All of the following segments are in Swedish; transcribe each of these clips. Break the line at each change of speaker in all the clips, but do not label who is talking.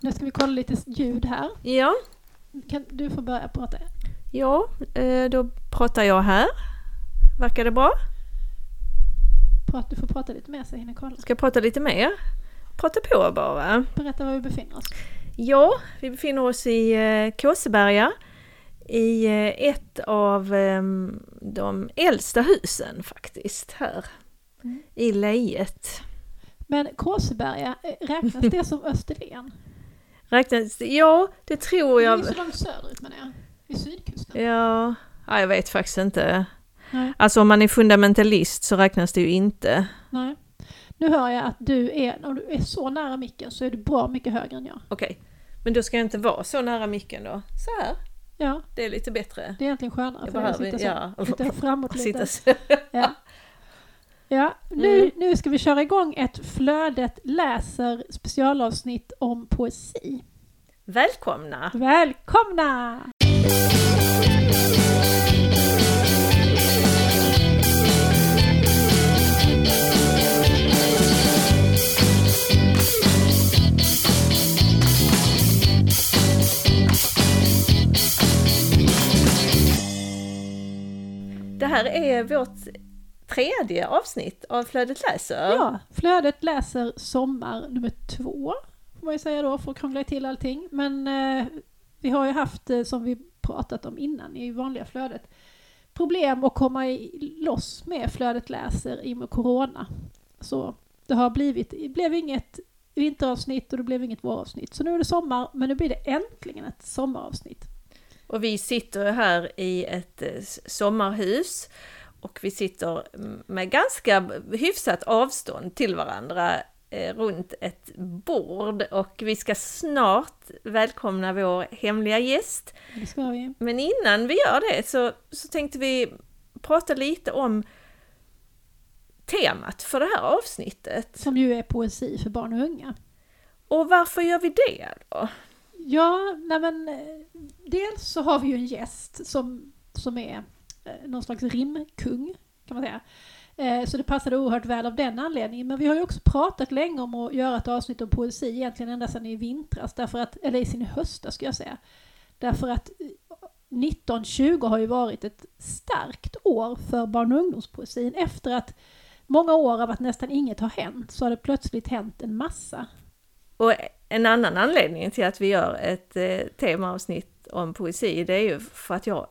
Nu ska vi kolla lite ljud här.
Ja,
Kan du få börja prata?
ja eh, då pratar jag här. Verkar det bra?
Du får prata lite mer så jag hinner kolla.
Ska jag prata lite mer? Prata på bara.
Berätta var vi befinner oss.
Ja, vi befinner oss i eh, Kåseberga. I eh, ett av eh, de äldsta husen faktiskt här.
Mm.
I lejet.
Men Kåseberga, räknas det som Österlen?
Räknas Ja, det tror
Det är
jag.
så långt söderut menar jag. Vid sydkusten.
Ja, ja, jag vet faktiskt inte.
Nej.
Alltså om man är fundamentalist så räknas det ju inte.
Nej. Nu hör jag att du är, om du är så nära micken så är du bra mycket högre än jag.
Okej, men då ska jag inte vara så nära micken då. Så här,
Ja,
det är lite bättre.
det är egentligen skönare
Jag
för dig att sitta så.
ja.
Sitta framåt lite.
Sitta.
Ja. Ja, nu,
Mm.
nu ska vi köra igång ett Flödet läser specialavsnitt om poesi.
Välkomna!
Välkomna!
Det här är vårt tredje avsnitt av Flödet läser.
Ja, Flödet läser sommar nummer två, får man ju säga då, för att krångla till allting. Men eh, vi har ju haft, eh, som vi pratat om innan i vanliga flödet, problem att komma i, loss med Flödet läser i och med Corona. Så det har blivit, det blev inget vinteravsnitt och det blev inget våravsnitt. Så nu är det sommar, men nu blir det äntligen ett sommaravsnitt.
Och vi sitter här i ett eh, sommarhus och vi sitter mm, med ganska hyfsat avstånd till varandra runt ett bord och vi ska snart välkomna vår hemliga gäst.
Det ska vi.
Men innan vi gör det så, så tänkte vi prata lite om temat för det här avsnittet.
Som ju är poesi för barn och unga.
Och varför gör vi det då?
Ja, nej men eh, dels så har vi ju en gäst som, som är eh, någon slags rimkung kan man säga. Eh, så det passade oerhört väl av den anledningen. Men vi har ju också pratat länge om att göra ett avsnitt om poesi egentligen ända sedan i vintras, därför att, eller i sin hösta ska jag säga. Därför att eh, 1920 har ju varit ett starkt år för barn och ungdomspoesin. Efter att många år av att nästan inget har hänt så har det plötsligt hänt en massa.
Och en annan anledning till att vi gör ett eh, temaavsnitt om poesi, det är ju för att jag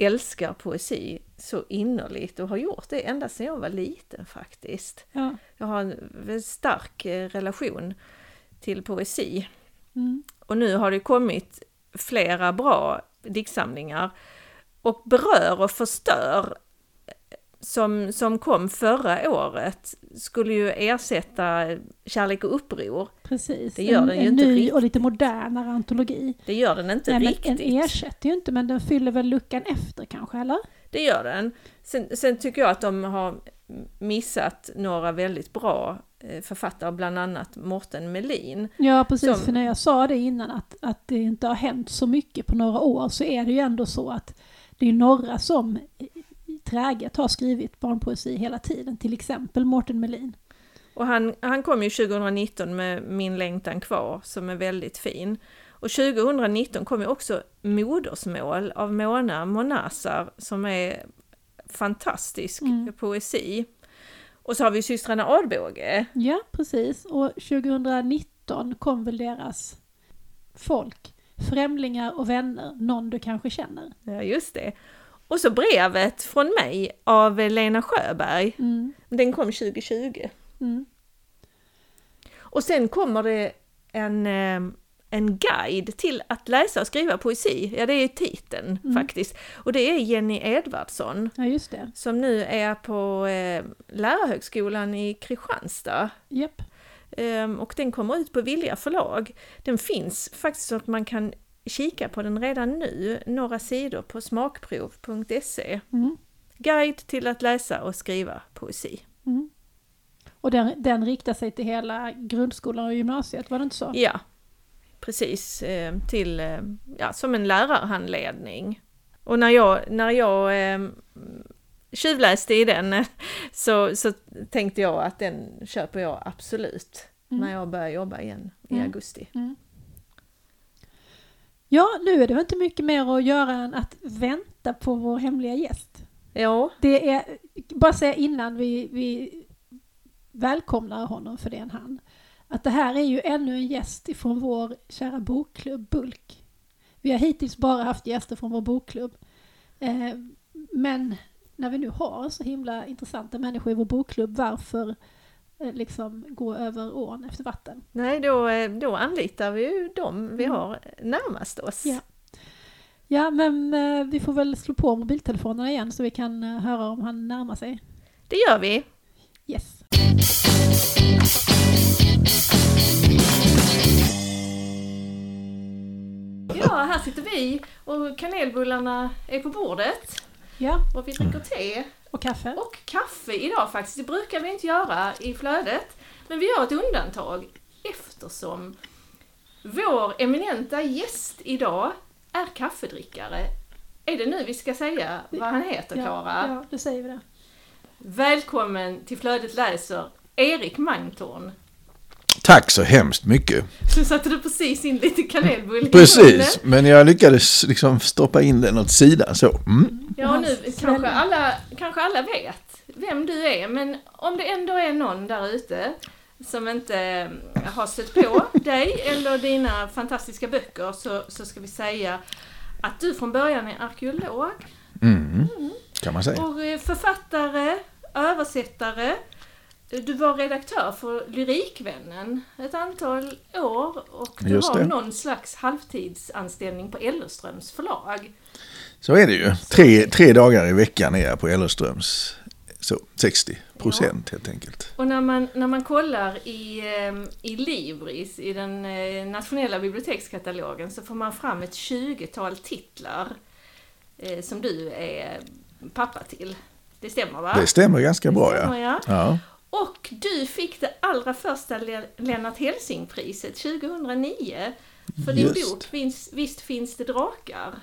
älskar poesi så innerligt och har gjort det ända sedan jag var liten faktiskt.
Ja.
Jag har en stark eh, relation till poesi.
Mm.
Och nu har det kommit flera bra diktsamlingar och berör och förstör som, som kom förra året skulle ju ersätta Kärlek och uppror.
Precis.
Det gör
en,
den ju
en
inte
ny
riktigt.
och lite modernare antologi.
Det gör den inte
Nej,
riktigt.
en ersätter ju inte, men den fyller väl luckan efter kanske, eller?
Det gör den. Sen, sen tycker jag att de har missat några väldigt bra eh, författare, bland annat Morten Melin.
Ja, precis.
Som-
För när jag sa det innan, att, att det inte har hänt så mycket på några år, så är det ju ändå så att det är några som träget har skrivit barnpoesi hela tiden. Till exempel Mårten Melin.
Och han, han kom ju 2019 med Min längtan kvar som är väldigt fin. Och 2019 kom ju också Modersmål av Mona Monazar som är fantastisk
Mm.
poesi. Och så har vi systrarna Adbåge.
Ja, precis. Och 2019 kom väl deras folk, Främlingar och vänner, någon du kanske känner.
Ja, just det. Och så brevet från mig av Lena Sjöberg.
Mm.
Den kom 2020.
Mm.
Och sen kommer det en, eh, en guide till att läsa och skriva poesi. Ja, det är titeln
Mm.
faktiskt. Och det är Jenny Edvardsson
Ja, just det.
som nu är på eh, Lärarhögskolan i Kristianstad.
Japp.
Ehm, och den kommer ut på Vilja förlag. Den finns faktiskt så att man kan kika på den redan nu, några sidor på smakprov.se.
Mm.
Guide till att läsa och skriva poesi.
Mm. Och den, den riktar sig till hela grundskolan och gymnasiet, var det inte så?
Ja, precis. Eh, till, eh, ja, som en lärarhandledning. Och när jag, när jag eh, tjuvläste i den så, så tänkte jag att den köper jag absolut
Mm.
när jag börjar jobba igen i
Mm.
augusti.
Ja, nu är det väl inte mycket mer att göra än att vänta på vår hemliga gäst.
Ja,
Det är, bara säga innan vi, vi välkomnar honom för det är en han, att det här är ju ännu en gäst ifrån vår kära bokklubb Bulk. Vi har hittills bara haft gäster från vår bokklubb. Eh, men när vi nu har så himla intressanta människor i vår bokklubb, varför liksom gå över ån efter vatten?
nej då, eh, då anlitar vi ju dem vi har närmast oss.
Ja. Ja, men eh, vi får väl slå på mobiltelefonerna igen så vi kan eh, höra om han närmar sig.
Det gör vi.
Yes.
Ja, här sitter vi och kanelbullarna är på bordet
Ja,
och vi dricker te
och kaffe.
och kaffe idag faktiskt. Det brukar vi inte göra i flödet, men vi gör ett undantag eftersom vår eminenta gäst idag är kaffedrickare. Är det nu vi ska säga vad han heter, Klara?
Ja, ja, då säger vi det.
Välkommen till Flödet läser, Erik Mangtorn.
Tack så hemskt mycket.
Så satte du precis in lite kanelbull i munnen.
Precis, men jag lyckades liksom stoppa in den åt sidan så. Mm.
Ja, nu kanske alla, kanske alla vet vem du är, men om det ändå är någon där ute som inte eh, har stött på dig eller dina fantastiska böcker så, så ska vi säga att du från början är arkeolog
Mm. Kan man säga.
och eh, författare, översättare. Du var redaktör för Lyrikvännen ett antal år och du har någon slags halvtidsanställning på Ellerströms förlag.
Så är det ju. Tre, tre dagar i veckan är jag på Ellerströms. Så 60 procent helt enkelt.
Och när man, när man kollar i, eh, i Libris, i den eh, nationella bibliotekskatalogen, så får man fram ett 20-tal titlar eh, som du är pappa till. Det stämmer va?
Det stämmer ganska bra
stämmer,
ja.
ja.
ja.
Och du fick det allra första Le- Lennart Hellsing-priset 2009 för din
Just.
bok Visst, Visst finns det drakar.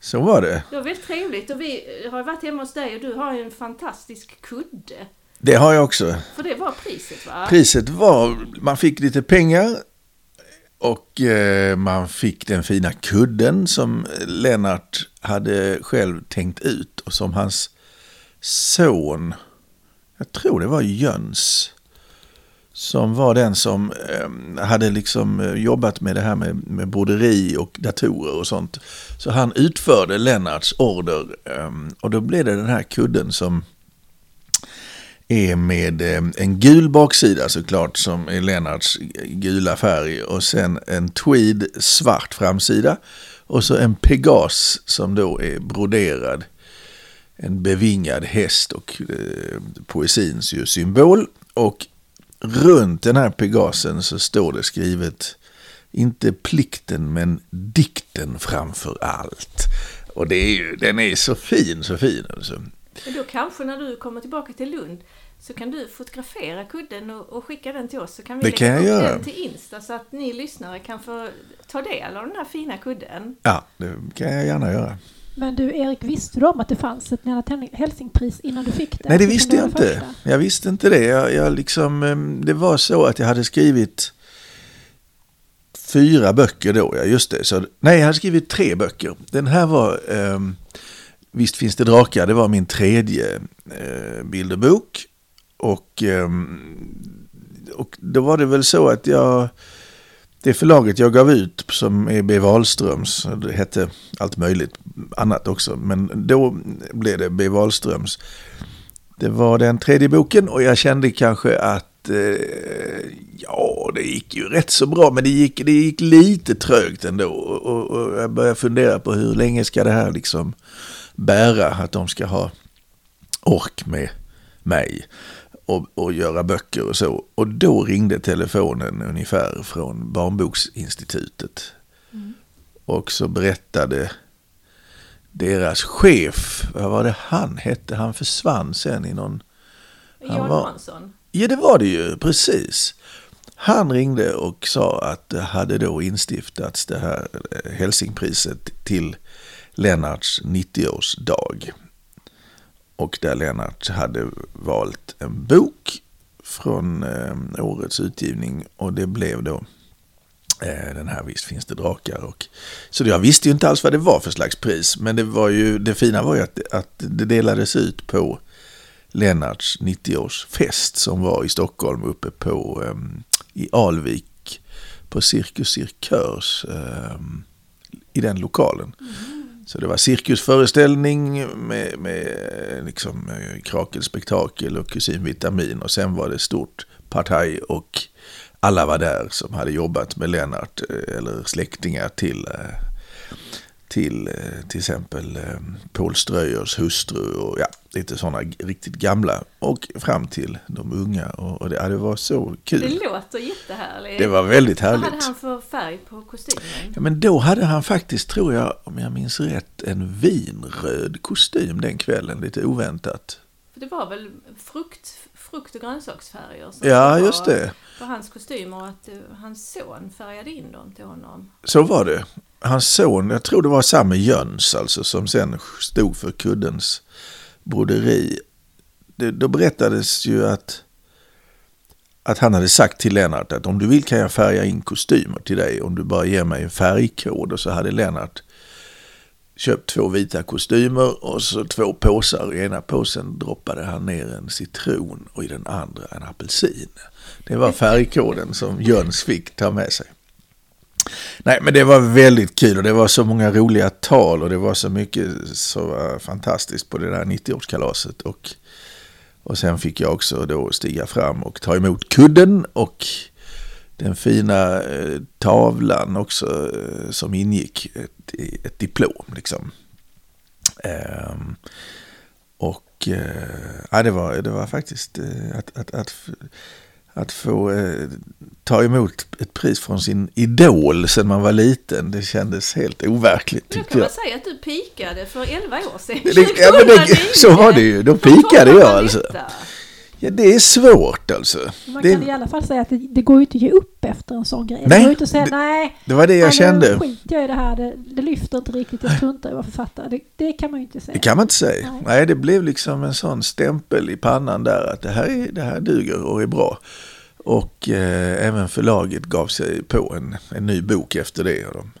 Så var det.
Det var väldigt trevligt och vi har varit hemma hos dig och du har ju en fantastisk kudde.
Det har jag också.
För det var priset va?
Priset var, man fick lite pengar och eh, man fick den fina kudden som Lennart hade själv tänkt ut och som hans son, jag tror det var Jöns, som var den som eh, hade liksom eh, jobbat med det här med, med broderi och datorer och sånt. Så han utförde Lennarts order eh, och då blev det den här kudden som är med eh, en gul baksida såklart som är Lennarts gula färg och sen en tweed svart framsida och så en pegas som då är broderad. En bevingad häst och eh, poesins ju symbol. Och runt den här pegasen så står det skrivet inte plikten men dikten framför allt. Och det är ju, den är så fin, så fin alltså.
Men då kanske när du kommer tillbaka till Lund så kan du fotografera kudden och, och skicka den till oss så kan vi
Det kan
lägga
jag
upp
göra.
den till Insta så att ni lyssnare kan få ta del av den här fina kudden.
Ja, det kan jag gärna göra.
Men du Erik, visste du om att det fanns ett Lennart Hellsing-pris innan du fick det?
Nej, det visste jag inte.
första.
Jag visste inte det. Jag, jag liksom, em, det var så att jag hade skrivit fyra böcker då. Ja, just det. Så, nej, jag hade skrivit tre böcker. Den här var em, Visst finns det drakar. Det var min tredje eh, bilderbok. Och, em, och då var det väl så att jag... Det förlaget jag gav ut som är B. Wahlströms, det hette allt möjligt annat också, men då blev det B. Wahlströms. Det var den tredje boken och jag kände kanske att eh, ja, det gick ju rätt så bra, men det gick, det gick lite trögt ändå. Och, och, jag började fundera på hur länge ska det här liksom bära, att de ska ha ork med mig och, och göra böcker och så. Och då ringde telefonen ungefär från Barnboksinstitutet. Och så berättade deras chef, vad var det han hette? Han försvann sen i någon... Han
Jan
var-. Ja, det var det ju, precis. Han ringde och sa att det hade då instiftats det här eh, Helsingpriset till Lennarts 90-årsdag. Och där Lennart hade valt en bok från eh, årets utgivning och det blev då Eh, den här Visst finns det drakar. Och, så jag visste ju inte alls vad det var för slags pris. Men det, var ju, det fina var ju att, att det delades ut på Lennarts 90-årsfest som var i Stockholm uppe på um, i Alvik på Cirkus Cirkörs um, i den lokalen. Mm. Så det var cirkusföreställning med, med liksom, eh, krakelspektakel och kusin Vitamin. Och sen var det stort partaj och alla var där som hade jobbat med Lennart eh, eller släktingar till eh, till eh, till exempel Paul Ströyers hustru och ja, lite sådana riktigt gamla och fram till de unga och, och det, ja, det var så kul.
Det låter jättehärligt.
Det var väldigt härligt. Vad
hade han för färg på kostymen?
Ja, men då hade han faktiskt, tror jag, om jag minns rätt, en vinröd kostym den kvällen, lite oväntat.
För det var väl frukt, frukt och grönsaksfärger? Som
ja, just det.
På hans kostymer och att uh, hans son färgade in dem till honom.
Så var det. Hans son, jag tror det var samme Jöns alltså, som sen stod för kuddens broderi. Det, då berättades ju att, att han hade sagt till Lennart att om du vill kan jag färga in kostymer till dig om du bara ger mig en färgkod. Och så hade Lennart köpt två vita kostymer och så två påsar. I ena påsen droppade han ner en citron och i den andra en apelsin. Det var färgkoden som Jöns fick ta med sig. Nej, men det var väldigt kul och det var så många roliga tal och det var så mycket så eh, fantastiskt på det där 90-årskalaset. Och, och sen fick jag också då stiga fram och ta emot kudden och den fina eh, tavlan också eh, som ingick, ett, ett diplom liksom. Eh, och eh, det, var, det var faktiskt eh, att, att, att att få eh, ta emot ett pris från sin idol sen man var liten. Det kändes helt overkligt.
Då kan man säga att du pikade för 11 år sedan.
Det, ja, men det, så var det ju. Då pikade jag alltså. Ja, det är svårt alltså.
Man
det...
kan i alla fall säga att det, det går ju inte att ge upp efter en sån grej.
Nej, det
går inte att säga det, nej.
Det var det jag kände.
Skit jag i det här, det, det lyfter inte riktigt, jag struntar i vara författare. Det, det, kan man ju inte säga.
Det kan man inte säga. Nej. nej. det blev liksom en sån stämpel i pannan där att det här, är, det här duger och är bra. Och eh, även förlaget gav sig på en, en ny bok efter det. Och de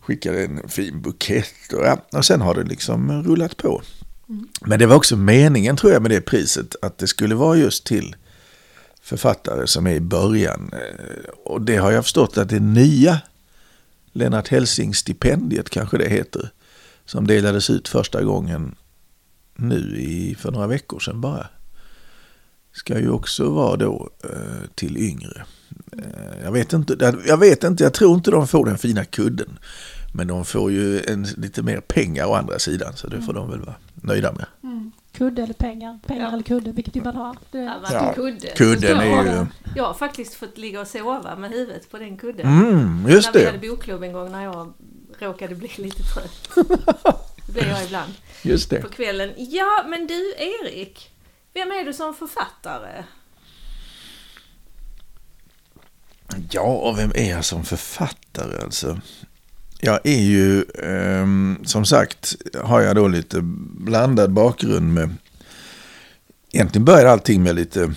skickade en fin bukett och, ja, och sen har det liksom rullat på. Mm. Men det var också meningen tror jag med det priset att det skulle vara just till författare som är i början. Eh, och det har jag förstått att det nya Lennart Helsing-stipendiet kanske det heter. Som delades ut första gången nu i, för några veckor sedan bara ska ju också vara då eh, till yngre. Eh, jag, vet inte, jag vet inte, jag tror inte de får den fina kudden. Men de får ju en, lite mer pengar å andra sidan så det får de väl vara nöjda med.
Mm. Kudde eller pengar, pengar ja. eller kudde, vilket vill man ha.
Det... Ja, kudde.
Kudden är ju...
Jag har faktiskt fått ligga och sova med huvudet på den kudden.
Mm, just
när
det.
vi hade bokklubb en gång när jag råkade bli lite trött. Det blir jag ibland.
Just det.
På kvällen. Ja, men du Erik. Vem är du som författare?
Ja, och vem är jag som författare alltså? Jag är ju, eh, som sagt, har jag då lite blandad bakgrund med... Egentligen började allting med lite...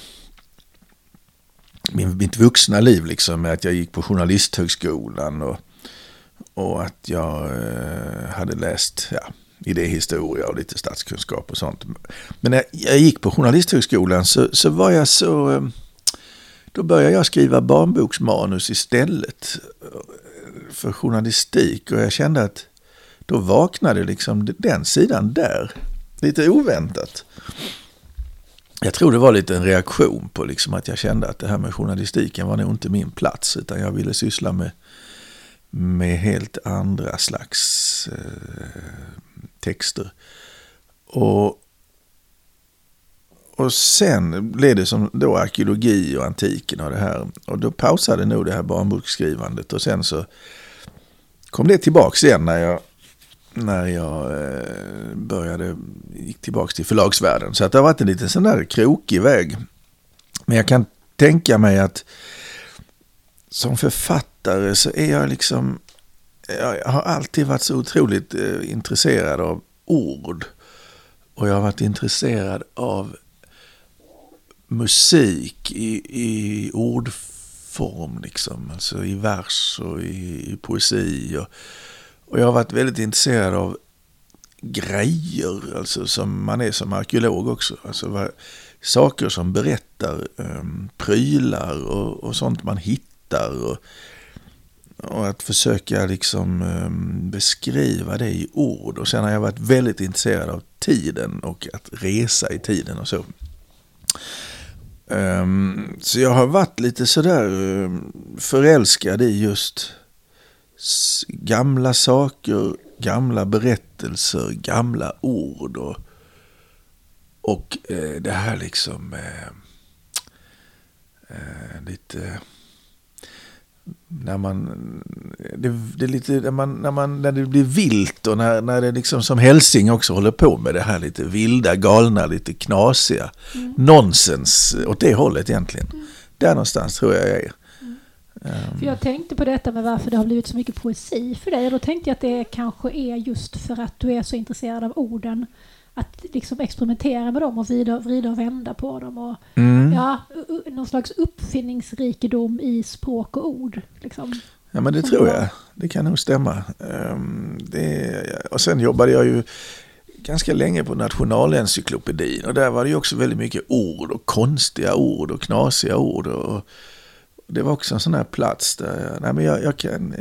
Min, mitt vuxna liv liksom, med att jag gick på Journalisthögskolan och, och att jag eh, hade läst ja, idéhistoria och lite statskunskap och sånt. Men när jag gick på Journalisthögskolan så, så var jag så... Eh, då började jag skriva barnboksmanus istället för journalistik och jag kände att då vaknade liksom den sidan där. Lite oväntat. Jag tror det var lite en reaktion på liksom att jag kände att det här med journalistiken var nog inte min plats utan jag ville syssla med, med helt andra slags eh, texter. Och, och sen blev det som då arkeologi och antiken och det här. Och då pausade nog det här barnboksskrivandet och sen så kom det tillbaks igen när jag, när jag eh, började, gick tillbaks till förlagsvärlden. Så att det har varit en liten sån där krokig väg. Men jag kan tänka mig att som författare så är jag liksom jag har alltid varit så otroligt eh, intresserad av ord. Och jag har varit intresserad av musik i, i form liksom. Alltså i vers och i, i poesi. Och, och jag har varit väldigt intresserad av grejer, alltså som man är som arkeolog också. Alltså vad, saker som berättar, um, prylar och, och sånt man hittar. Och, och att försöka liksom um, beskriva det i ord. Och sen har jag varit väldigt intresserad av tiden och att resa i tiden och så. Um, så jag har varit lite sådär um, förälskad i just gamla saker, gamla berättelser, gamla ord. Och, och uh, det här liksom uh, uh, lite när man, det, det, är lite, när, man, när, man, när det blir vilt och när, när det liksom som Hälsing också håller på med det här lite vilda, galna, lite knasiga. Mm. Nonsens åt det hållet egentligen. Mm. Där någonstans tror jag jag är.
Mm. Um. För jag tänkte på detta med varför det har blivit så mycket poesi för dig. Och då tänkte jag att det kanske är just för att du är så intresserad av orden att liksom experimentera med dem och vrida, vrida och vända på dem. Och, mm. ja, någon slags uppfinningsrikedom i språk och ord. Liksom.
Ja, men det Som tror jag. Det kan nog stämma. Um, det, och sen jobbade jag ju ganska länge på Nationalencyklopedin och där var det ju också väldigt mycket ord och konstiga ord och knasiga ord. Och, det var också en sån här plats där jag, nej men jag, jag kan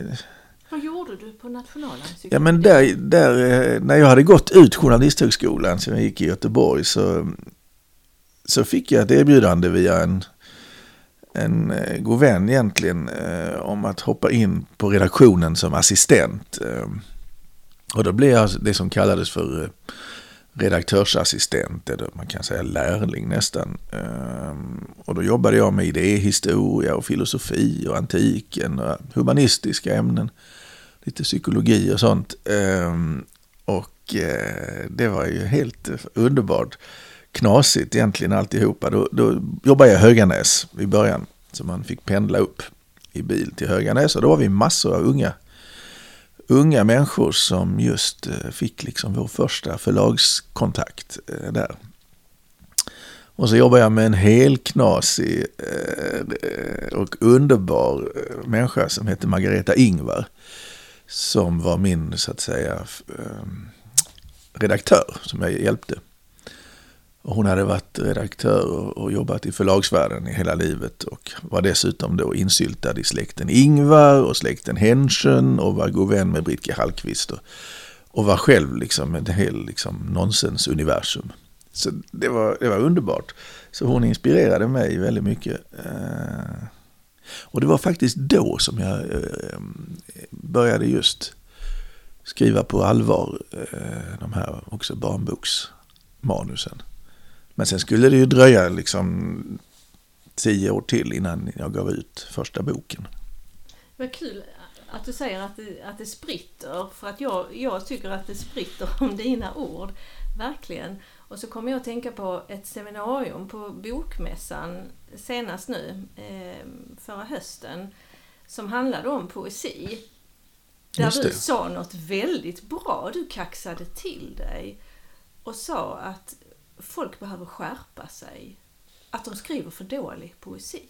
vad gjorde du på Nationalencyklopedin?
Ja men där, där, eh, när jag hade gått ut Journalisthögskolan som jag gick i Göteborg så, så fick jag ett erbjudande via en, en eh, god vän egentligen eh, om att hoppa in på redaktionen som assistent. Och då blev jag det som kallades för redaktörsassistent, eller man kan säga lärling nästan. Och då jobbade jag med idéhistoria och filosofi och antiken och humanistiska ämnen lite psykologi och sånt. Ehm, och eh, det var ju helt underbart knasigt egentligen alltihopa. Då, då jobbade jag i Höganäs i början. Så man fick pendla upp i bil till Höganäs. Och då var vi massor av unga, unga människor som just eh, fick liksom vår första förlagskontakt eh, där. Och så jobbade jag med en helknasig och underbar människa som hette Margareta Ingvar som var min, så att säga, ehm, redaktör som jag hjälpte. Och hon hade varit redaktör och jobbat i förlagsvärlden i hela livet och var dessutom då insyltad i släkten Ingvar och släkten Henschen och var god vän med Britke Hallqvist och, och var själv liksom ett helt liksom, nonsensuniversum. Så det var, det var underbart. Så hon inspirerade mig väldigt mycket. Eh, och det var faktiskt då som jag eh, började just skriva på allvar eh, de här också barnboksmanusen. Men sen skulle det ju dröja liksom tio år till innan jag gav ut första boken.
Vad kul att du säger att det, att det spritter, för att jag, jag tycker att det spritter om dina ord. Verkligen. Och så kommer jag att tänka på ett seminarium på Bokmässan senast nu, eh, förra hösten, som handlade om poesi. Där du sa något väldigt bra. Du kaxade till dig och sa att folk behöver skärpa sig. Att de skriver för dålig poesi.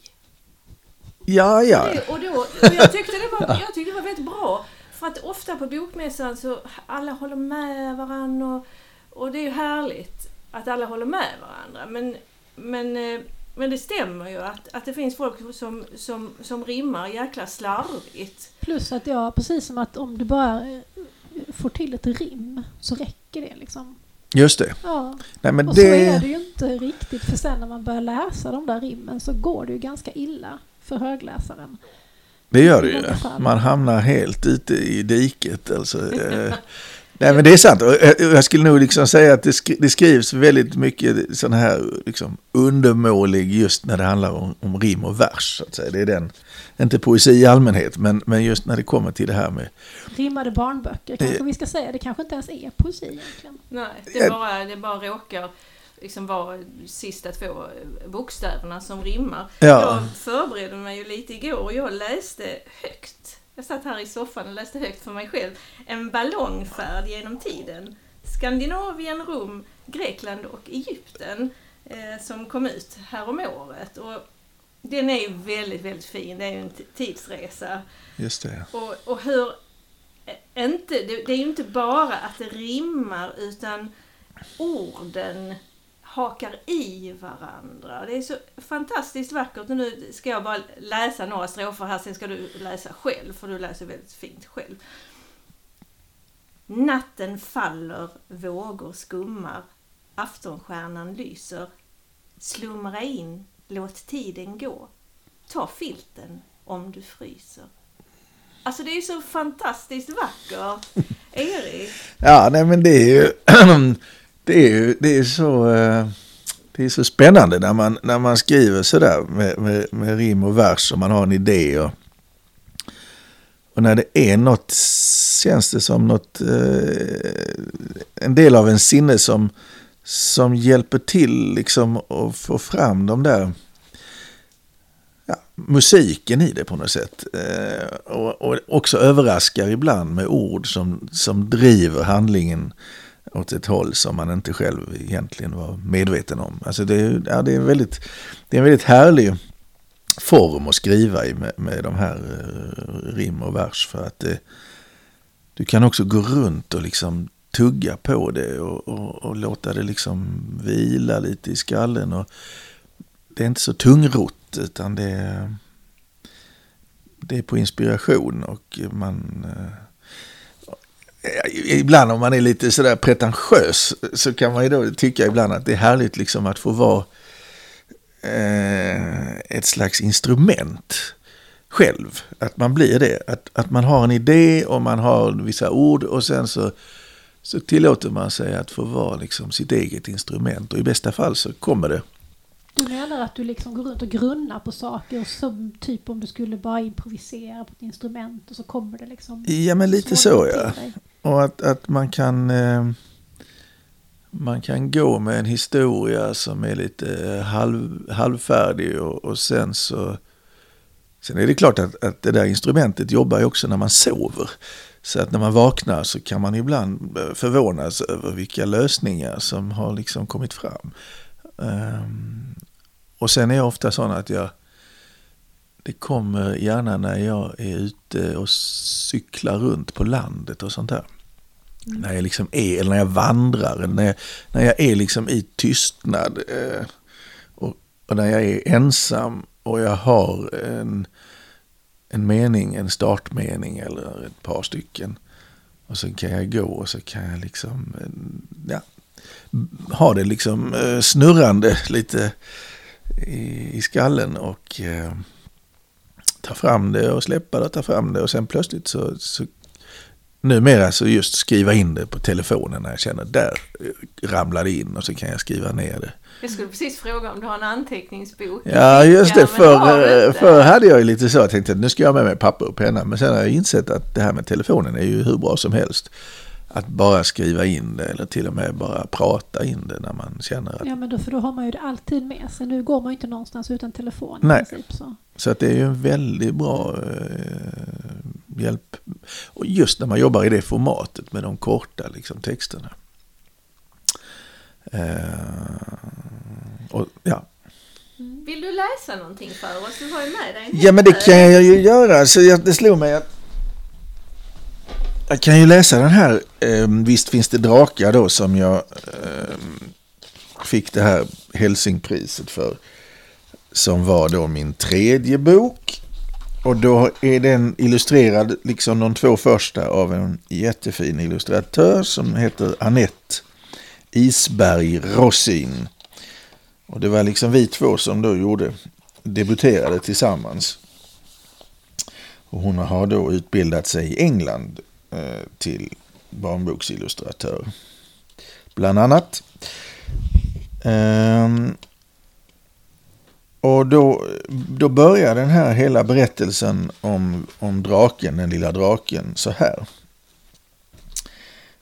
Ja, ja.
Och, då, och jag, tyckte det var, jag tyckte det var väldigt bra. För att ofta på bokmässan så alla håller med varandra och, och det är ju härligt att alla håller med varandra. Men, men, eh, men det stämmer ju att, att det finns folk som, som, som rimmar jäkla slarvigt.
Plus att ja, precis som att om du bara eh, får till ett rim så räcker det liksom.
Just det.
Ja.
Nej, men
och
det...
så är det ju inte riktigt för sen när man börjar läsa de där rimmen så går det ju ganska illa för högläsaren.
Det gör det ju. Man hamnar helt ute i diket. Alltså, eh, Nej men det är sant. Och jag skulle nog liksom säga att det skrivs väldigt mycket sån här liksom undermålig just när det handlar om, om rim och vers. Så att säga. Det är den, inte poesi i allmänhet, men, men just när det kommer till det här med...
Rimmade barnböcker kanske eh, vi ska säga. Det kanske inte ens är poesi egentligen.
Nej, det bara, det bara råkar liksom vara sista två bokstäverna som rimmar. Ja. Jag förberedde mig ju lite igår och jag läste högt jag satt här i soffan och läste högt för mig själv. En ballongfärd genom tiden. Skandinavien, Rom, Grekland och Egypten. Eh, som kom ut här om året. Och Den är ju väldigt, väldigt fin. Det är ju en tidsresa.
Just det.
Och, och hur... eh, Inte, det, det är ju inte bara att det rimmar utan orden hakar i varandra. Det är så fantastiskt vackert. Nu ska jag bara läsa några strofer här, sen ska du läsa själv, för du läser väldigt fint själv. Natten faller, vågor skummar, aftonstjärnan lyser. Slumra in, låt tiden gå. Ta filten om du fryser. Alltså det är ju så fantastiskt vackert. Erik.
Ja, nej men det är ju, det är ju, det är så, eh, det är så spännande när man, när man skriver sådär med, med, med rim och vers och man har en idé och, och när det är något, känns det som något, eh, en del av en sinne som, som hjälper till liksom att få fram de där ja, musiken i det på något sätt. Eh, och, och också överraskar ibland med ord som, som driver handlingen åt ett håll som man inte själv egentligen var medveten om. Alltså det, är- ja, det, är, en väldigt, det är en väldigt härlig form att skriva i med, med de här eh, rim och vers. För att det, du kan också gå runt och liksom tugga på det och, och, och låta det liksom vila lite i skallen. Och det är inte så tungrott utan det är, det är på inspiration och man... Eh, Eh, ibland om man är lite sådär pretentiös så kan man ju då tycka ibland att det är härligt liksom att få vara eh, ett slags instrument själv. Att man blir det. Att, att man har en idé och man har vissa ord och sen så, så tillåter man sig att få vara liksom sitt eget instrument. Och i bästa fall så kommer det.
Du menar att du liksom går runt och grunnar på saker som typ om du skulle bara improvisera på ett instrument och så kommer det liksom...
Ja men lite så ja.
dig.
Och att, att man kan eh, man kan gå med en historia som är lite eh, halv, halvfärdig och, och sen så sen är det klart att, att det där instrumentet jobbar ju också när man sover. Så att när man vaknar så kan man ibland eh, förvånas över vilka lösningar som har liksom kommit fram. Ehm, och sen är jag ofta sån att jag det kommer gärna när jag är ute och cyklar runt på landet och sånt där. När jag liksom är, eller när jag vandrar, eller när jag, när jag är liksom i tystnad. Eh, och, och när jag är ensam och jag har en, en mening, en startmening eller ett par stycken. Och så kan jag gå och så kan jag liksom, eh, ja, ha det liksom eh, snurrande lite i, i skallen och eh, ta fram det och släppa det och ta fram det och sen plötsligt så, så numera så just skriva in det på telefonen när jag känner där eh, ramlar det in och så kan jag skriva ner det.
Jag skulle precis fråga om du har en anteckningsbok.
Ja just det, förr,
inte?
förr hade jag ju lite så, jag tänkte att nu ska jag ha med mig papper och penna men sen har jag insett att det här med telefonen är ju hur bra som helst. Att bara skriva in det eller till och med bara prata in det när man känner att
Ja men då, för då har man ju det alltid med sig. Nu går man ju inte någonstans utan telefon i
Nej.
princip. Så.
Så att det är ju en väldigt bra eh, hjälp. Och just när man jobbar i det formatet med de korta liksom, texterna. Eh, och, ja.
Vill du läsa någonting för oss? Du har ju med dig
ja, men det kan jag ju göra. Så jag, det slog mig att jag kan ju läsa den här. Eh, visst finns det drakar då som jag eh, fick det här Helsingpriset för. Som var då min tredje bok. Och då är den illustrerad, liksom de två första, av en jättefin illustratör som heter Annette Isberg Rossin. Och det var liksom vi två som då gjorde, debuterade tillsammans. Och hon har då utbildat sig i England Eh, till barnboksillustratör. Bland annat. Ehm, och då, då börjar den här hela berättelsen om, om draken, den lilla draken, så här.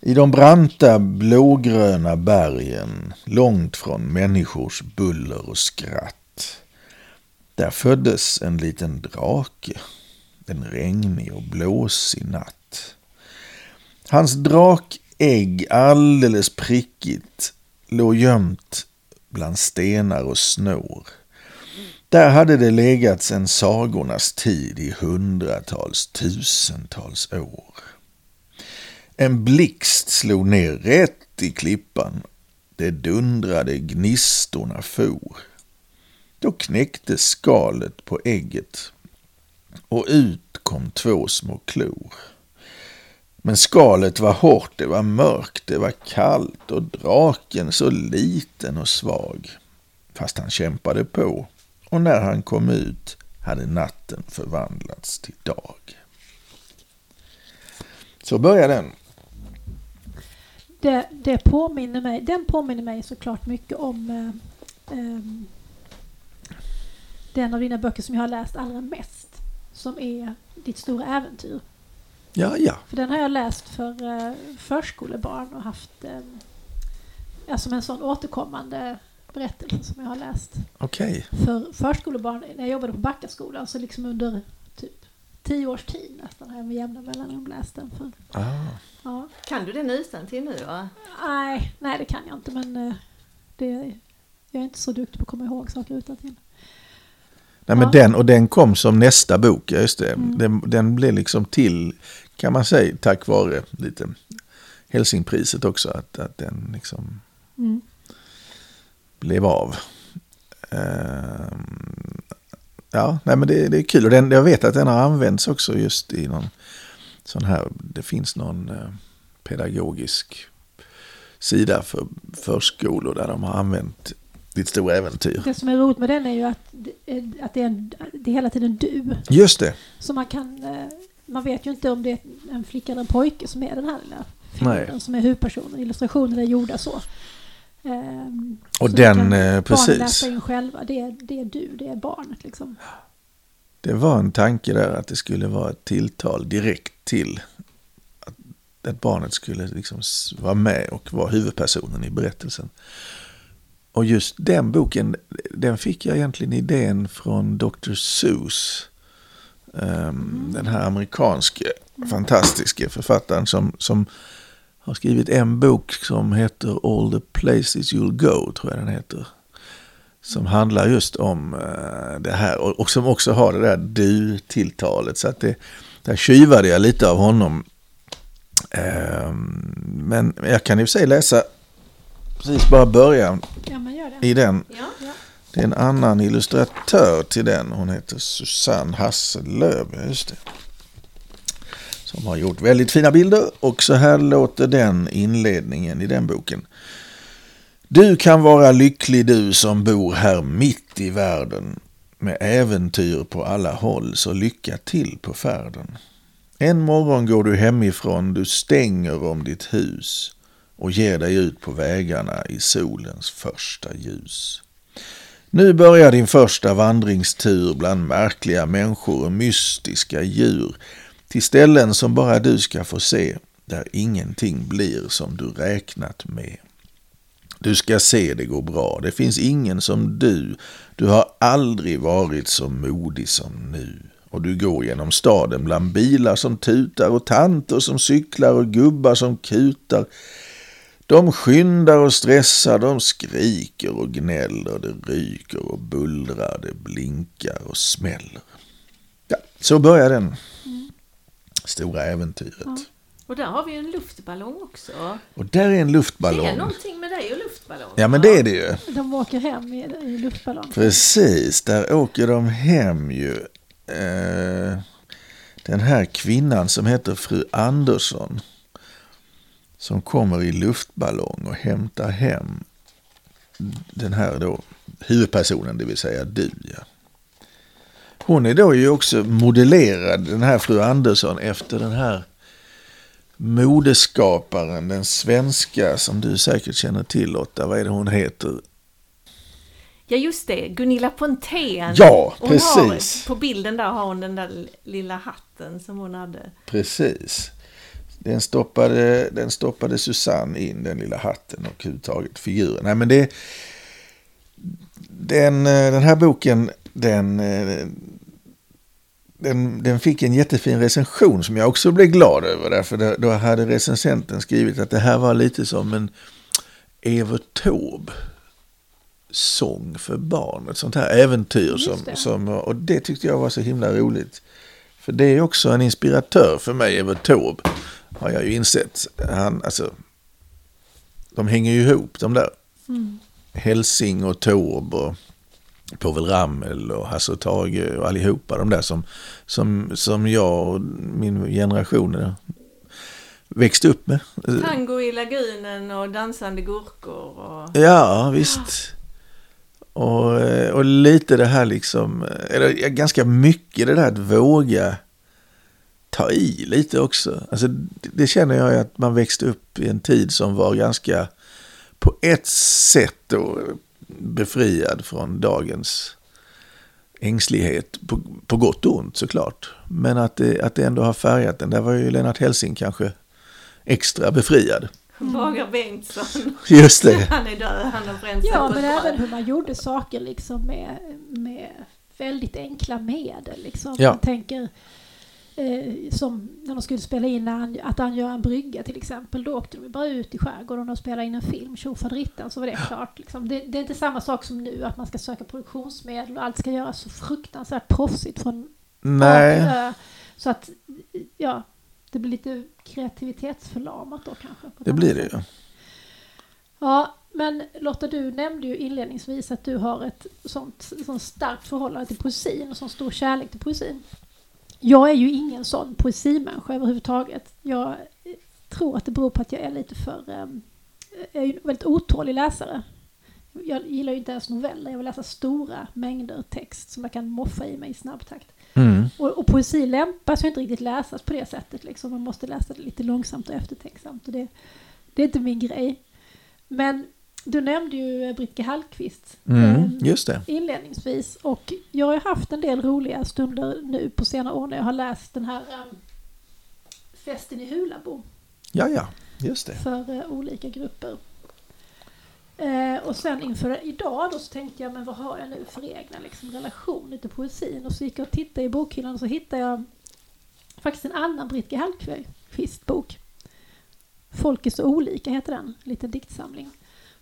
I de branta blågröna bergen, långt från människors buller och skratt. Där föddes en liten drake, en regnig och blåsig natt. Hans drakägg alldeles prickigt låg gömt bland stenar och snår. Där hade det legat sedan sagornas tid i hundratals, tusentals år. En blixt slog ner rätt i klippan. Det dundrade, gnistorna for. Då knäcktes skalet på ägget och ut kom två små klor. Men skalet var hårt, det var mörkt, det var kallt och draken så liten och svag. Fast han kämpade på och när han kom ut hade natten förvandlats till dag. Så börjar den.
Det, det påminner mig, den påminner mig såklart mycket om eh, eh, den av dina böcker som jag har läst allra mest. Som är Ditt stora äventyr.
Ja, ja.
För den har jag läst för eh, förskolebarn och haft eh, ja, som en sån återkommande berättelse som jag har läst.
Okej.
För förskolebarn, när jag jobbade på Backaskolan så liksom under typ tio års tid nästan har jag med jämna mellanrum läst den. För,
Ah.
ja.
Kan du den utan till nu va?
Nej, nej det kan jag inte men eh, det, jag är inte så duktig på att komma ihåg saker utan till.
Nej, men den, och den kom som nästa bok, just det.
Mm.
Den, den blev liksom till, kan man säga, tack vare lite Helsingpriset också, att, att den liksom
Mm.
blev av. Ehm, ja, nej men det, det är kul. Och den, jag vet att den har använts också just i någon sån här, det finns någon eh, pedagogisk sida för förskolor där de har använt ditt stora äventyr.
Det som är roligt med den är ju att, det- att det, är en, det är hela tiden du.
Just det.
Så man kan, eh, man vet ju inte om det är en flicka eller en pojke som är den här lilla figuren som är huvudpersonen. Illustrationerna är gjorda så. Ehm,
Och
så
den, eh, precis.
läsa in själva. Det är, det är du, det är barnet liksom.
Det var en tanke där att det skulle vara ett tilltal direkt till att, att barnet skulle liksom vara med och vara huvudpersonen i berättelsen. Och just den boken, den fick jag egentligen idén från Dr. Seuss. Ehm, Den här amerikanske fantastiska författaren som, som har skrivit en bok som heter All the places you'll go, tror jag den heter. Som handlar just om eh, det här och, och som också har det där du-tilltalet. Så att det, där tjuvade jag lite av honom. Ehm, men jag kan för sig läsa precis bara början
Ja,
i den.
Ja.
Ja.
Det är en annan illustratör till den. Hon heter Susanne Hasselöv. Just det. Som har gjort väldigt fina bilder. Och så här låter den inledningen i den boken. Du kan vara lycklig du som bor här mitt i världen. Med äventyr på alla håll, så lycka till på färden. En morgon går du hemifrån, du stänger om ditt hus och ger dig ut på vägarna i solens första ljus. Nu börjar din första vandringstur bland märkliga människor och mystiska djur till ställen som bara du ska få se, där ingenting blir som du räknat med. Du ska se det går bra, det finns ingen som du, du har aldrig varit så modig som nu. Och du går genom staden bland bilar som tutar och tanter som cyklar och gubbar som kutar. De skyndar och stressar, de skriker och gnäller, det ryker och bullrar, det blinkar och smäller. Ja, så börjar den stora äventyret.
Ja.
Och där har vi en luftballong också.
Och där är en
Det
luftballong.
är någonting med dig och luftballong.
Ja, men det är det ju.
De åker hem i, i luftballong.
Precis, där åker de hem ju. Eh, den här kvinnan som heter fru Andersson. Som kommer i luftballong och hämtar hem den här då huvudpersonen, det vill säga du. Ja. Hon är då ju också modellerad, den här fru Andersson, efter den här modeskaparen, den svenska som du säkert känner till Lotta. Vad är det hon heter?
Ja just det, Gunilla Pontén.
Ja,
Hon
precis.
Har, på bilden där har hon den där lilla hatten som hon hade.
Precis. Den stoppade, den stoppade Susanne in, den lilla hatten och överhuvudtaget figuren. Nej, men det, den, eh, den här boken, den, eh, den, den fick en jättefin recension som jag också blev glad över. Därför då- hade recensenten skrivit att det här var lite som en Evert Taube sång för barn. Ett sånt här äventyr. Som, som, och det tyckte jag var så himla roligt. För det är också en inspiratör för mig, Evert Taube. Har jag ju insett. Han, alltså, de hänger ju ihop de där.
Mm.
Helsing och Taube och Povel Ramel och Hasse och Tage och allihopa de där som, som, som jag och min generation eh, växte upp med.
Tango i lagunen och dansande gurkor och...
Ja, visst. Och, eh, och lite det här liksom, eh, eller ganska mycket det där att våga ta i lite också. Alltså det, känner jag att man växte upp i en tid som var ganska på ett sätt då befriad från dagens ängslighet. På, på gott och ont såklart. Men att det, att det ändå har färgat den. Där var ju Lennart Hellsing kanske extra befriad.
Bagar Bengtsson.
Just det.
Han är död, han har bränt
Ja, men även hur man gjorde saker liksom med, med väldigt enkla medel. Liksom.
Ja.
Man tänker eh, som när de skulle spela in att angöra en brygga till exempel. Då åkte de bara ut i skärgården och spelade in en film, tjofaderittan, så var det klart. Liksom. Det, det är inte samma sak som nu, att man ska söka produktionsmedel och allt ska göras så fruktansvärt proffsigt från
Nej.
Ö. Så att, ja, det blir lite kreativitetsförlamat då kanske.
Det blir det ju.
Ja, men Lotta, du nämnde ju inledningsvis att du har ett sånt, sånt starkt förhållande till poesin och sån stor kärlek till poesin. Jag är ju ingen sån poesimänniska överhuvudtaget. Jag tror att det beror på att jag är lite för... ehm, jag är ju en väldigt otålig läsare. Jag gillar ju inte ens noveller. Jag vill läsa stora mängder text som jag kan moffa i mig i snabb takt.
Mm.
Och, och poesi lämpar sig inte riktigt läsas på det sättet. Liksom. Man måste läsa det lite långsamt och eftertänksamt. Och det, det är inte min grej. Men du nämnde ju eh, Britke Hallqvist
Mm.
eh,
Just det.
inledningsvis. Och jag har haft en del roliga stunder nu på senare år när jag har läst den här eh, Festen i Hulabo
Ja, ja. Just det.
för eh, olika grupper. Eh, och sen inför idag då så tänkte jag, men vad har jag nu för egna liksom, relationer till poesin? Och så gick jag och tittade i bokhyllan och så hittade jag faktiskt en annan Britke Hallqvist bok. Folk är så olika heter den, en liten diktsamling.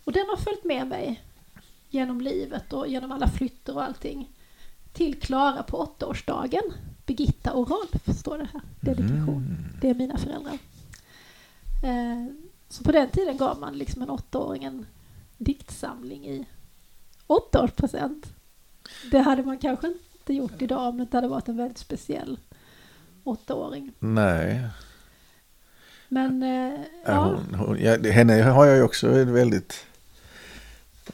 Och den har följt med mig genom livet och genom alla flyttor och allting. Till Klara på åttaårsdagen. Birgitta och Rolf står det här. Dedikation. Det är mina föräldrar. Eh, så på den tiden gav man liksom en åttaåring en diktsamling i åttaårspresent. Det hade man kanske inte gjort idag om det hade varit en väldigt speciell åttaåring.
Nej.
Men eh,
Ja. Hon, hon, ja, henne har jag ju också väldigt,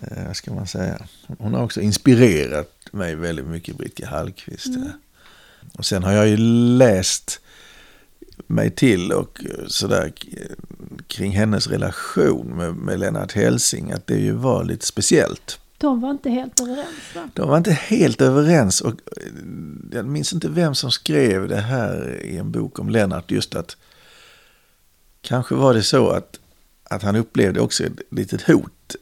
eh, vad ska man säga, hon har också inspirerat mig väldigt mycket, Britke Hallqvist.
Mm.
eh. Och sen har jag ju läst mig till och eh, sådär kring hennes relation med, med Lennart Helsing, att det ju var lite speciellt.
de var inte helt överens va?
De var inte helt överens och eh, jag minns inte vem som skrev det här i en bok om Lennart. Just att kanske var det så att, att han upplevde också ett litet hot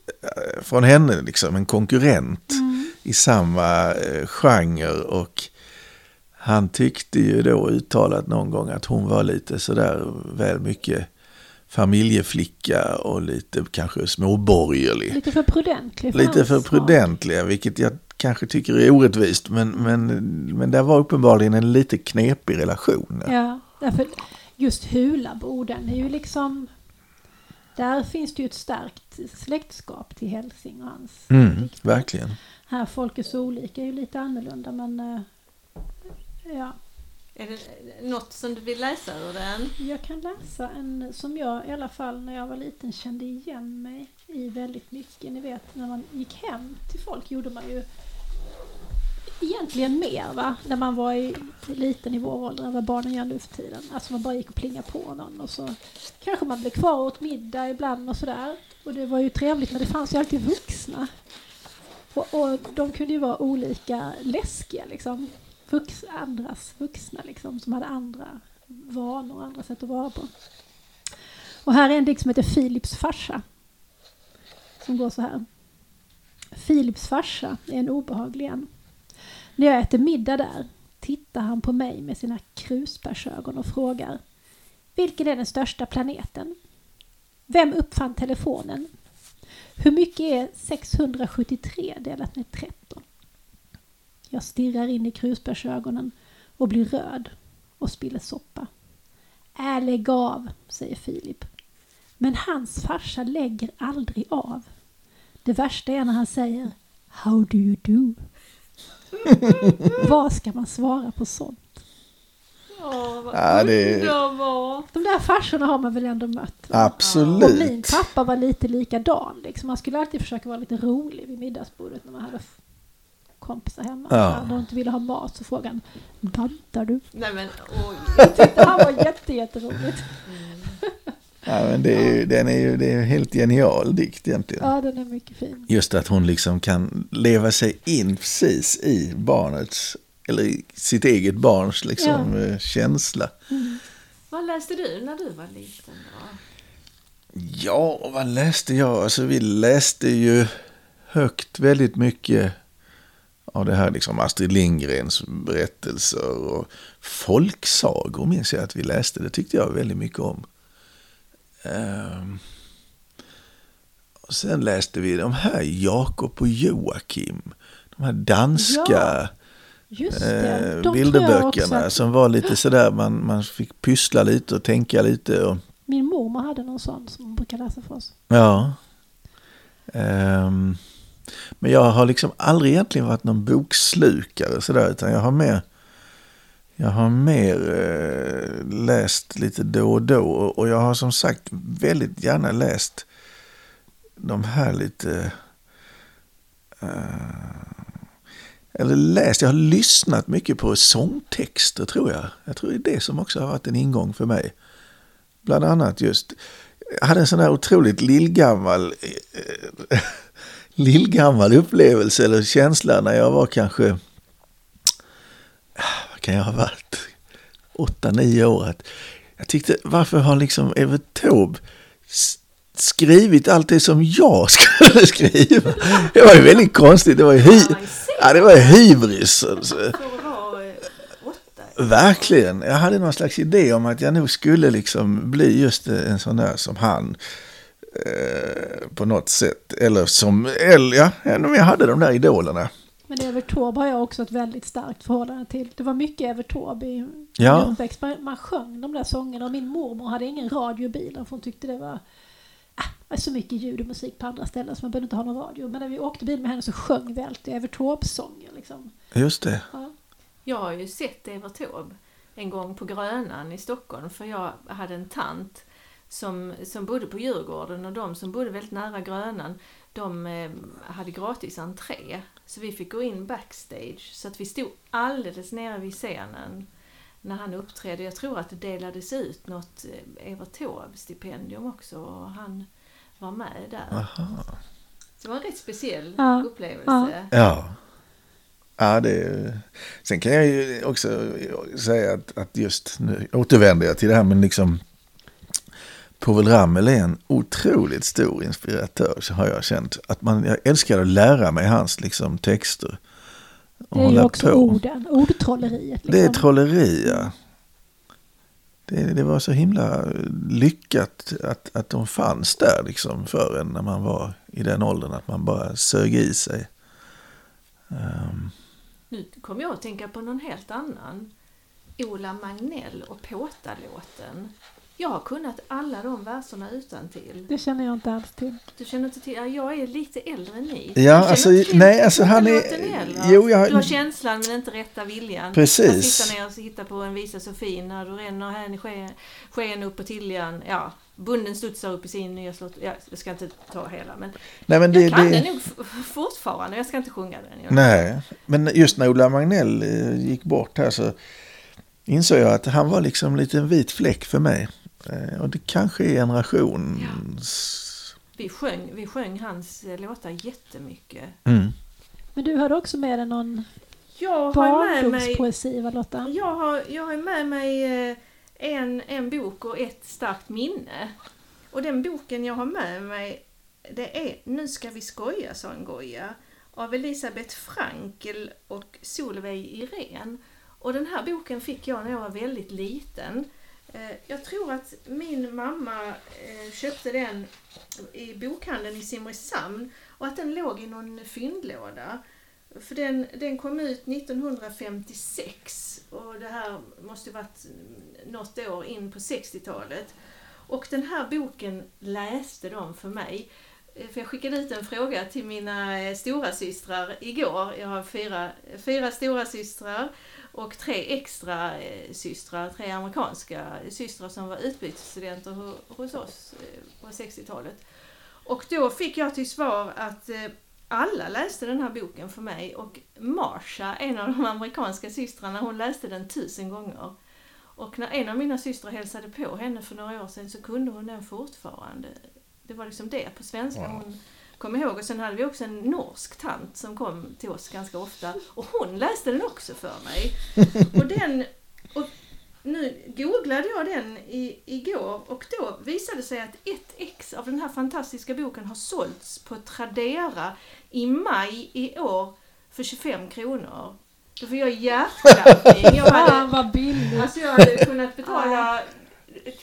från henne, liksom en konkurrent
Mm.
i samma eh, genre. Och han tyckte ju då uttalat någon gång att hon var lite sådär väl mycket familjeflicka och lite kanske småborgerlig.
Lite för prudentlig.
Lite
hans
för
smak.
prudentliga, vilket jag kanske tycker är orättvist. Men, men, men det var uppenbarligen en lite knepig relation.
Ja, därför just Hulabo, den är ju liksom... Där finns det ju ett starkt släktskap till Helsing och hans
Mm,
dikter.
verkligen.
Här Folk är så olika är ju lite annorlunda men... eh, Ja,
Är det något som du vill läsa ur den?
jag kan läsa en som jag i alla fall när jag var liten kände igen mig i väldigt mycket. Ni vet när man gick hem till folk gjorde man ju egentligen mer va? När man var i, liten i vår ålder än vad barnen gör nu för tiden. Alltså man bara gick och plingade på någon och så kanske man blev kvar och åt middag ibland och sådär. Och det var ju trevligt men det fanns ju alltid vuxna. Och, och de kunde ju vara olika läskiga liksom. Vux, andras vuxna liksom som hade andra vanor och andra sätt att vara på. Och här är en dikt som heter Philips farsa. Som går så här. Philips farsa är en obehaglig en. När jag äter middag där tittar han på mig med sina krusbärsögon och frågar Vilken är den största planeten? Vem uppfann telefonen? Hur mycket är 673 delat med 13? Jag stirrar in i krusbärsögonen och blir röd och spiller soppa. Äh, lägg av, säger Filip. Men hans farsa lägger aldrig av. Det värsta är när han säger How do you do? Vad ska man svara på sånt?
Åh, vad
Ja, det-
underbart!
De där farsorna har man väl ändå mött? va? Och
Absolut.
min pappa var lite likadan. Liksom. Man skulle alltid försöka vara lite rolig vid middagsbordet när man hade kompisar hemma.
Ja.
När de inte ville ha mat så frågade han Bantar du?
Nej men oj.
Det här var jätte, jätteroligt.
Ja, men det är, ju- den är ju det är en helt genial dikt egentligen.
Ja, den är mycket fin.
Just att hon liksom kan leva sig in precis i barnets, eller i sitt eget barns liksom, eh, känsla.
Vad läste du när du var liten då?
Ja, och vad läste jag? Alltså vi läste ju högt väldigt mycket av det här liksom Astrid Lindgrens berättelser och folksagor minns jag att vi läste. Det tyckte jag väldigt mycket om. Ehm, och sen läste vi de här Jakob och Joakim. De här danska
Ja,
eh, bilderböckerna som var lite sådär, man, man fick pyssla lite och tänka lite. Och,
min mormor hade någon sån som hon brukar läsa för oss.
Ja. Ehm, men jag har liksom aldrig egentligen varit någon bokslukare sådär, utan jag har mer, jag har mer eh, läst lite då och då. Och, jag har som sagt väldigt gärna läst de här lite... eh, eller läst, jag har lyssnat mycket på sångtexter tror jag. Jag tror det är det som också har varit en ingång för mig. Bland annat just, jag hade en sån här otroligt lillgammal, eh, lillgammal upplevelse eller känsla när jag var kanske, kan jag ha varit, åtta, nio år. Att jag tyckte, varför har liksom Evert Taube skrivit allt det som jag skulle skriva? Det var ju väldigt konstigt, det var ju, hy, ja, det var ju hybris. alltså.
Eh?
Verkligen. Jag hade någon slags idé om att jag nog skulle liksom bli just en sån där som han. Eh, på något sätt. Eller som, eller ja, jag hade de där idolerna.
Men Evert Taube har jag också ett väldigt starkt förhållande till. Det var mycket Evert Taube i
Ja.
uppväxt. Man, man sjöng de där sångerna och min mormor hade ingen radio i bilen för hon tyckte det var var så mycket ljud och musik på andra ställen så man behövde inte ha någon radio. Men när vi åkte bil med henne så sjöng vi alltid Evert Taube-sånger. Liksom.
Just det.
Ja.
Jag har ju sett Evert Taube en gång på Grönan i Stockholm för jag hade en tant som, som bodde på Djurgården och de som bodde väldigt nära Grönan de eh, hade gratis entré. Så vi fick gå in backstage så att vi stod alldeles nere vid scenen när han uppträdde. Jag tror att det delades ut något eh, Evert Taube-stipendium också och han var med där.
Aha.
Så det var en rätt speciell
Ja,
upplevelse.
Ja. Ja, det, sen kan jag ju också säga att, att just nu återvänder jag till det här men liksom Povel Ramel är en otroligt stor inspiratör så har jag känt. Att man, jag älskar att lära mig hans liksom, texter. Och
Det är ju också
på.
orden, ordtrolleriet.
Det är
Liksom.
trolleri, ja. Det, det var så himla lyckat att, att de fanns där liksom för en när man var i den åldern. Att man bara sög i sig. Ehm,
Nu kom jag att tänka på någon helt annan. Ola Magnell och Påta-låten. Jag har kunnat alla de verserna utan till.
Det känner jag inte alls till.
Du känner inte till? Ja, jag är lite äldre än ni.
Ja, alltså, nej, alltså, han är- jo, jag har-
Du har känslan men inte rätta viljan.
Precis.
Att sitta ner och hitta på en visa så fin när du ränner hän i sken, sken upp på tiljan. Ja, bunden studsar upp i sin nya slott. Ja, jag ska inte ta hela men
nej, men det,
jag kan
det,
den nog fortfarande. Jag ska inte sjunga den. Jag-
Nej, men just när Ola Magnell eh, gick bort här så insåg jag att han var liksom en liten vit fläck för mig. Eh, Och det kanske är generations...
Vi sjöng, vi sjöng hans eh, låtar jättemycket.
Mm.
Men du hade också med dig någon
Jag har med mig,
barndomspoesi, va Lotta?
jag har, jag har med mig eh, en, en bok och ett starkt minne. Och den boken jag har med mig det är Nu ska vi skoja, sa en goja av Elisabeth Frankel och Solveig Irene. Och den här boken fick jag när jag var väldigt liten. Eh, jag tror att min mamma eh, köpte den i bokhandeln i Simrishamn och att den låg i någon fyndlåda. För den, den kom ut 1956 och det här måste varit något år in på 60-talet. Och den här boken läste de för mig. Eh, för jag skickade ut en fråga till mina eh, stora systrar igår. Jag har fyra, fyra stora systrar och tre extra eh, systrar, tre amerikanska systrar som var utbytesstudenter hos oss på 60-talet. Och då fick jag till svar att alla läste den här boken för mig och Marsha, en av de amerikanska systrarna, hon läste den tusen gånger. Och när en av mina systrar hälsade på henne för några år sedan så kunde hon den fortfarande. Det var liksom det på svenska
Wow.
hon kom ihåg. Och sen hade vi också en norsk tant som kom till oss ganska ofta och hon läste den också för mig. Och den, och nu googlade jag den i, igår och då visade det sig att ett ex av den här fantastiska boken har sålts på Tradera i maj i år för 25 kronor. Då får jag hjärtklappning. Jag
Fan
hade,
vad billigt.
alltså jag hade kunnat betala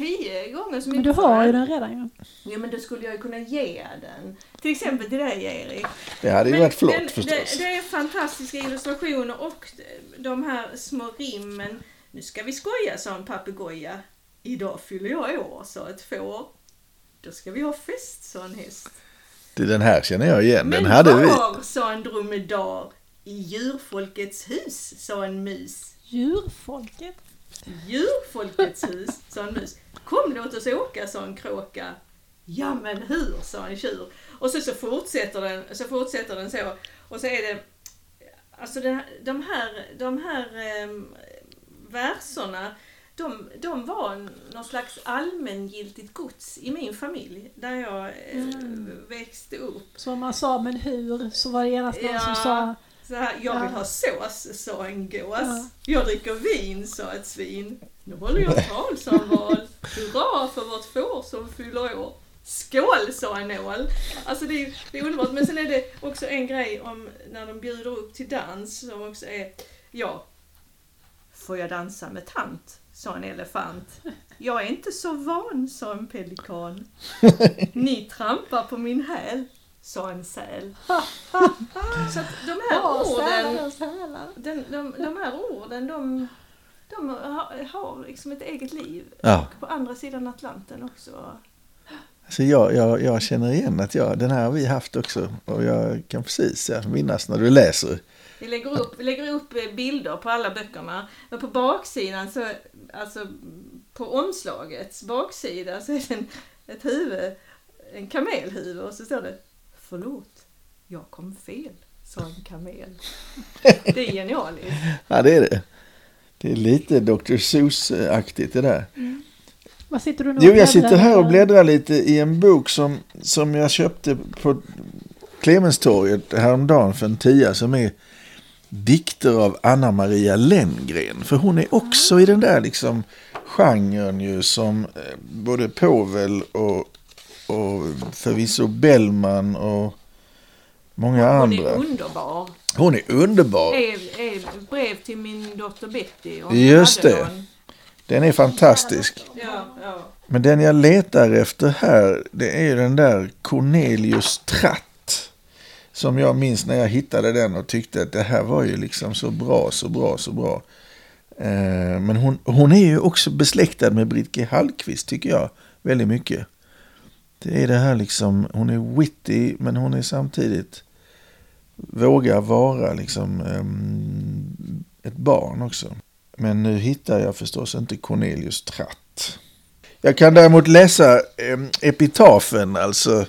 tio gånger så
Men
mycket
du
för
har ju
den.
den redan ju.
Ja men då skulle jag ju kunna ge den. Till exempel till dig Erik.
Det hade ju
Men
varit flott
den-
förstås.
Det, det är fantastiska illustrationer och de här små rimmen. Nu ska vi skoja, sa en papegoja. Idag fyller jag år, sa ett får. Då ska vi ha fest, sa en häst.
Det- Den här känner jag igen. Den
Men
hade vi.
var, sa en dromedar. I djurfolkets hus, sa en mus.
Djurfolket.
Djurfolkets hus, sa en mus. Kom låt oss åka, sa en kråka. Ja men hur, sa en tjur. Och så, så, fortsätter, den, så fortsätter den så. Och så är det, alltså den, de här, de här um, verserna, de, de var någon slags allmängiltigt gods i min familj, där jag eh,
Mm.
växte upp.
Så om man sa men hur så var det genast någon som
Ja.
sa
Så här, jag vill
Ja.
ha sås, sa en gås.
Ja.
Jag dricker vin, sa ett svin. Nu håller jag tal, sa en val. Hurra för vårt får som fyller år. Skål, sa en ål. Alltså det är, det är underbart. Men sen är det också en grej om när de bjuder upp till dans som också är, ja, får jag dansa med tant, sa en elefant. Jag är inte så van, sa en pelikan. Ni trampar på min häl, sa en säl. Så att de här orden, den, de, de här orden, de, de har, har liksom ett eget liv.
Ja.
Och på andra sidan Atlanten också.
Så jag, jag, jag känner igen att jag, den här har vi haft också. Och jag kan precis minnas när du läser.
Vi lägger upp, vi lägger upp eh, bilder på alla böckerna. Men på baksidan, så, alltså på omslagets baksida så är det en, ett huvud, en kamelhuvud och så står det Förlåt, jag kom fel, sa en kamel. Det är genialiskt.
Ja, det är det. Det är lite Dr. Seuss-aktigt det där.
Vad sitter du nu
Jo, jag sitter här och
bläddrar?
lite i en bok som, som jag köpte på Clemenstorget häromdagen för en tia som är dikter av Anna Maria Lenngren. För hon är också i den där liksom genren ju som eh, både Povel och, och förvisso Bellman och många
Hon är
andra.
underbar.
Hon är underbar.
Är, är brev till min dotter Betty.
Just det.
någon.
Den är fantastisk.
Ja, ja.
Men den jag letar efter här, det är ju den där Cornelius Tratt. Som jag minns när jag hittade den och tyckte att det här var ju liksom så bra, så bra, så bra. Eh, Men hon, hon är ju också besläktad med Britt G. Hallqvist tycker jag väldigt mycket. Det är det här liksom, hon är witty men hon är samtidigt Våga vara liksom ehm, ett barn också. Men nu hittar jag förstås inte Cornelius Tratt. Jag kan däremot läsa eh, epitafen, alltså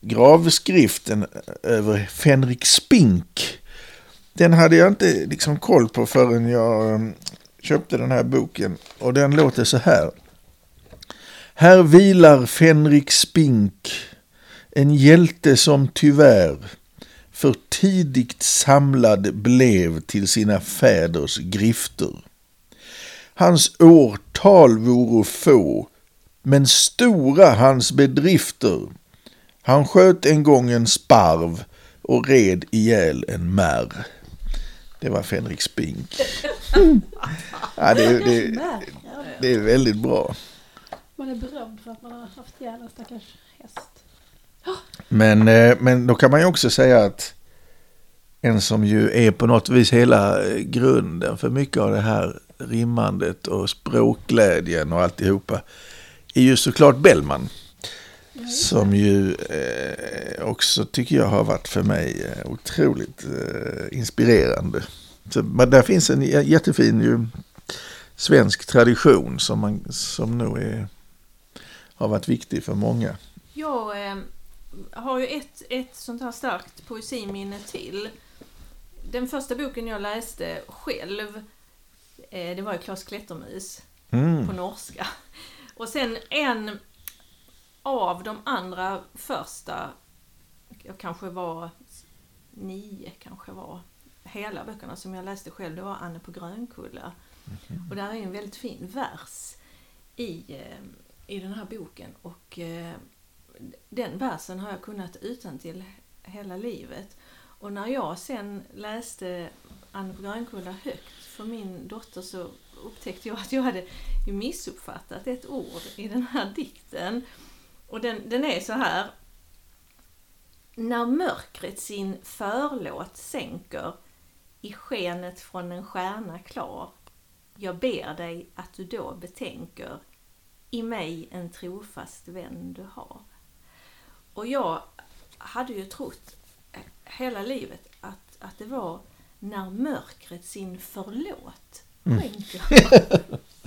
gravskriften eh, över Fenrik Spink. Den hade jag inte liksom koll på förrän jag ehm, köpte den här boken. Och den låter så här. Här vilar Fenrik Spink, en hjälte som tyvärr för tidigt samlad blev till sina fäders grifter. Hans årtal voro få, men stora hans bedrifter. Han sköt en gång en sparv och red ihjäl en märr. Det var Fänrik Spink. ja, det, är- det,
det.
det är väldigt bra.
Man är berömd för att man har haft ihjäl en stackars.
Men, eh, men då kan man ju också säga att en som ju är på något vis hela eh, grunden för mycket av det här rimmandet och språkglädjen och alltihopa är ju såklart Bellman. Som ju eh, också tycker jag har varit för mig eh, otroligt eh, inspirerande. Så, men där finns en jättefin ju, svensk tradition som, man, som nog är, har varit viktig för många.
Jag eh, har ju ett, ett sånt här starkt poesiminne till. Den första boken jag läste själv, eh, det var ju Klas Klättermus
Mm.
på norska. Och sen en av de andra första, jag kanske var nio, kanske var hela böckerna som jag läste själv, det var Anne på Grönkulla. Och där är en väldigt fin vers i, eh, i den här boken och eh, den versen har jag kunnat utan till hela livet. Och när jag sen läste Anne på Grönkulla högt för min dotter så upptäckte jag att jag hade missuppfattat ett ord i den här dikten. Och den, den är så här. När mörkret sin förlåt sänker i skenet från en stjärna klar jag ber dig att du då betänker i mig en trofast vän du har. Och jag hade ju trott hela livet att, att det var när mörkret sin förlåt skänker.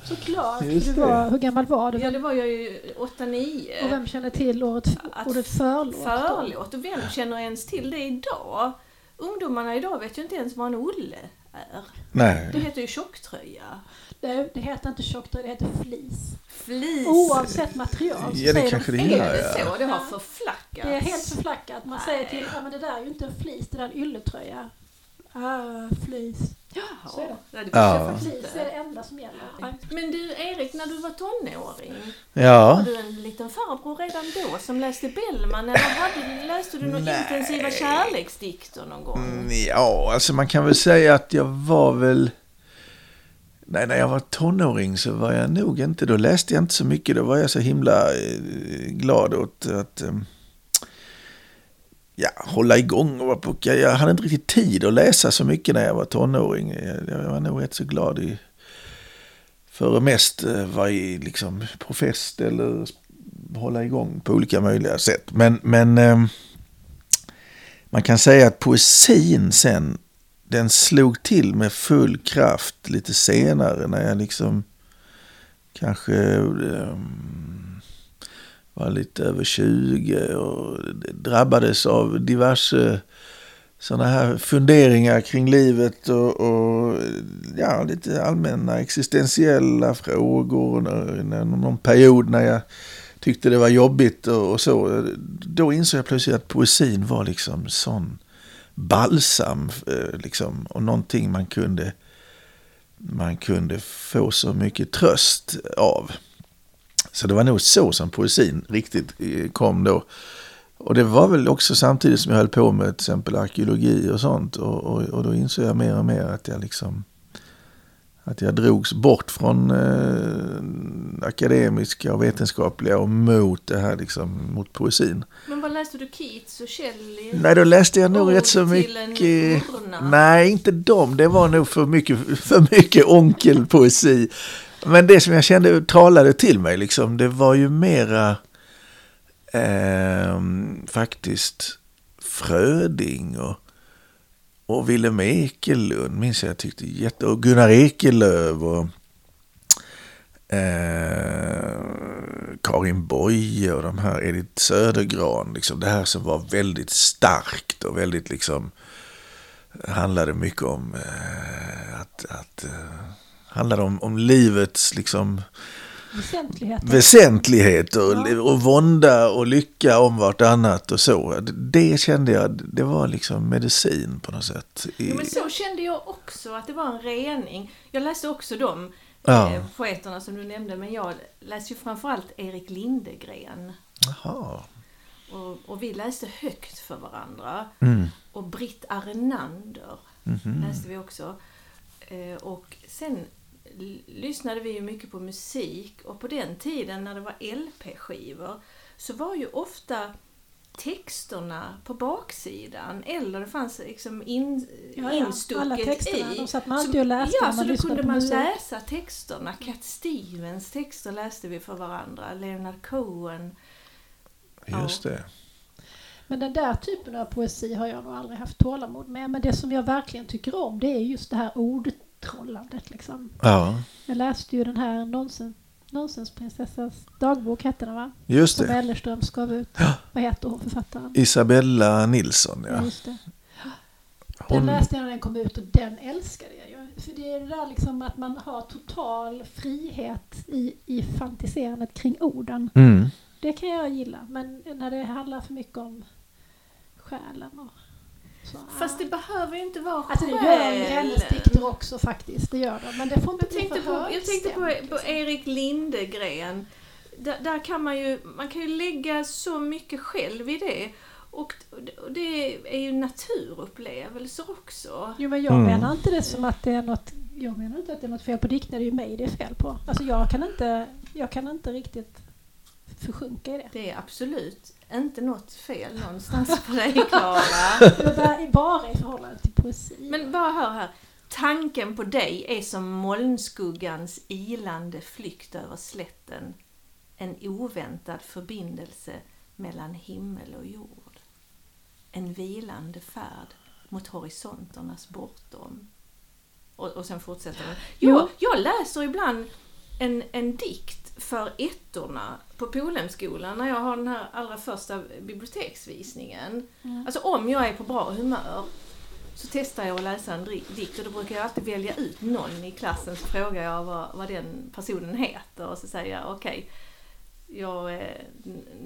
Såklart.
Just
Du
det.
var, hur gammal var du?
Ja, det var jag ju 8-9.
Och vem känner till ordet,
Att
ordet förlåt?
Förlåt, och vem känner ens till det idag? Ungdomarna idag vet ju inte ens vad en olle är. Det
Nej.
heter ju tjocktröja.
Det, det heter inte tjocktröja, det heter flis.
Flis.
Oavsett material
Ja, det
säger
kanske
de
det
är
gör,
det
ja.
så? Det har förflackats.
Det är helt förflackat. Man säger till,
Nej.
ja men det där är ju inte en flis, det där är en ylletröja. Ah, flis.
Jaha.
Så är det.
Ja, det
Ja.
Flis är det enda som gäller.
Men du Erik, när du var tonåring, var
Ja.
du en liten farbror redan då som läste Bellman eller hade, läste du några
Nej.
intensiva kärleksdikter någon gång?
Mm, Ja, alltså man kan väl säga att jag var väl... Nej, när jag var tonåring så var jag nog inte... Då läste jag inte så mycket. Då var jag så himla eh, glad åt att... Eh, ja, hålla igång och vara på... Jag, jag hade inte riktigt tid att läsa så mycket när jag var tonåring. Jag, jag var nog rätt så glad i... För att mest eh, vara i, liksom, på fest eller hålla igång på olika möjliga sätt. Men... men man kan säga att poesin sen, den slog till med full kraft lite senare när jag liksom kanske ehm, var lite över 20 och drabbades av diverse sådana här funderingar kring livet och, och ja, lite allmänna existentiella frågor. Någon period när jag tyckte det var jobbigt och, och så. Då insåg jag plötsligt att poesin var liksom sån balsam eh, liksom, och någonting man kunde, man kunde få så mycket tröst av. Så det var nog så som poesin riktigt eh, kom då. Och det var väl också samtidigt som jag höll på med till exempel arkeologi och sånt. Och, och, och då insåg jag mer och mer att jag liksom att jag drogs bort från eh, akademiska och vetenskapliga och mot det här liksom, mot poesin.
Men vad läste du? Keats och Shelley?
Nej, då läste jag nog rätt så mycket. Nej, inte dem. Det var nog för mycket, för mycket onkelpoesi. Men det som jag kände talade till mig, liksom, det var ju mera ehm, faktiskt Fröding och, och Willem Ekelund, minns jag, jag tyckte jätte... Och Gunnar Ekelöf och eh, Karin Boye och de här Edith Södergran. Liksom, det här som var väldigt starkt och väldigt liksom handlade mycket om eh, att, att eh, handlade om, om livets liksom
Väsentligheter.
väsentlighet och,
Ja.
och vånda och lycka om vartannat och så. Det, kände jag, det var liksom medicin på något sätt.
Jo, men så kände jag också, att det var en rening. Jag läste också de
Ja.
eh, poeterna som du nämnde, men jag läste ju framförallt Erik Lindegren.
Jaha.
Och, och vi läste högt för varandra.
Mm.
Och Britt Arenander.
Mhm.
läste vi också. Eh, Och sen lyssnade vi ju mycket på musik och på den tiden när det var LP-skivor så var ju ofta texterna på baksidan eller det fanns liksom in,
Ja, ja.
instucket
Alla texterna,
i.
de satt man
Så-
alltid och läste
Ja, så
man
då kunde man
musik.
läsa texterna. Cat Stevens texter läste vi för varandra. Leonard Cohen.
Just det.
Men den där typen av poesi har jag nog aldrig haft tålamod med. Men det som jag verkligen tycker om det är just det här ordtrollandet. Liksom.
Ja,
Jag läste ju den här nonsens, Nonsensprinsessas dagbok hette den va?
just
Som
det.
Ellerströms gav ut.
Ja.
Vad heter hon författaren?
Isabella Nilsson,
ja. Just det. Den
Hon,
läste jag när den kom ut och den älskade jag ju. För det är det där liksom att man har total frihet i, i fantiserandet kring orden.
mm,
Det kan jag gilla. Men när det handlar för mycket om själen och så.
Fast det behöver ju inte vara
Alltså det gör ju hennes dikter också faktiskt. Det gör de. Men det får inte
Jag
bli
tänkte,
för
på, jag tänkte på, på
liksom.
Erik Lindegren. Där, där kan man ju, man kan ju lägga så mycket själv i det. Och och det är ju naturupplevelser också.
Jo men jag
Mm.
menar inte det som att det är något jag menar inte att det är något fel på dikter, det är ju mig det är fel på. Alltså jag kan inte, jag kan inte riktigt försjunka i det.
Det är absolut inte något fel någonstans på dig Klara.
Det bara- i förhållande till poesi.
Men bara hör här. Tanken på dig är som molnskuggans ilande flykt över slätten. En oväntad förbindelse mellan himmel och jord. En vilande färd mot horisonternas bortom. Och, och sen fortsätter den.
Jo.
Jag läser ibland en, en dikt för ettorna på Polhemskolan när jag har den här allra första biblioteksvisningen.
Mm.
Alltså om jag är på bra humör så testar jag att läsa en dikt och då brukar jag alltid välja ut någon i klassen så frågar jag vad, vad den personen heter och så säger jag okej, jag, eh,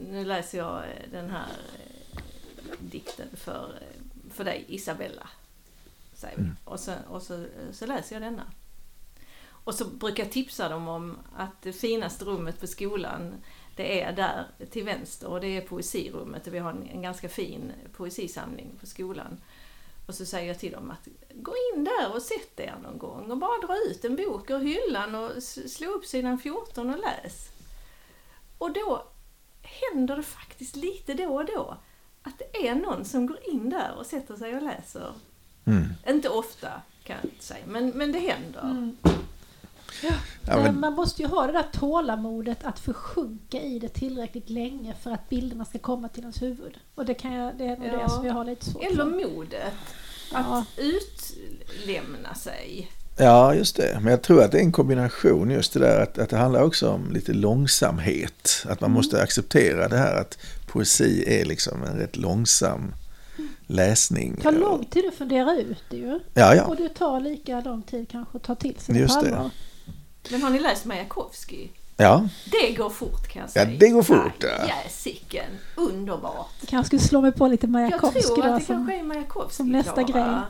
nu läser jag eh, den här eh, dikten för, för dig Isabella. Säger vi.
Mm.
Och, så, och så, så läser jag denna. Och så brukar jag tipsa dem om att det finaste rummet på skolan det är där till vänster och det är poesirummet och vi har en, en ganska fin poesisamling på skolan. Och så säger jag till dem att gå in där och sätt er någon gång och bara dra ut en bok ur hyllan och slå upp sidan 14 och läs. Och då händer det faktiskt lite då och då att det är någon som går in där och sätter sig och läser.
mm.
Inte ofta kan jag inte säga, men, men det händer.
Mm.
Ja,
men
men,
man måste ju ha det där tålamodet att försjunka i det tillräckligt länge för att bilderna ska komma till ens huvud. Och det, kan jag, det är nog
Ja.
det som jag har lite svårt
Eller modet att
Ja.
utlämna sig.
ja, just det. Men jag tror att det är en kombination just det där att, att det handlar också om lite långsamhet. Att man måste acceptera det här att poesi är liksom en rätt långsam läsning.
Det tar lång tid att fundera ut det ju.
Ja, ja.
Och det tar lika lång tid kanske att ta till sig det
Just
på
det.
Men har ni läst Majakovskij?
Ja,
Det går fort kan jag
Ja,
säga.
det går fort, ja.
Jäsiken, underbart.
Jag kanske skulle slå mig på lite
Jag
Majakovskij
tror
då
att det kanske är Majakovskij,
som nästa
Klara.
grej.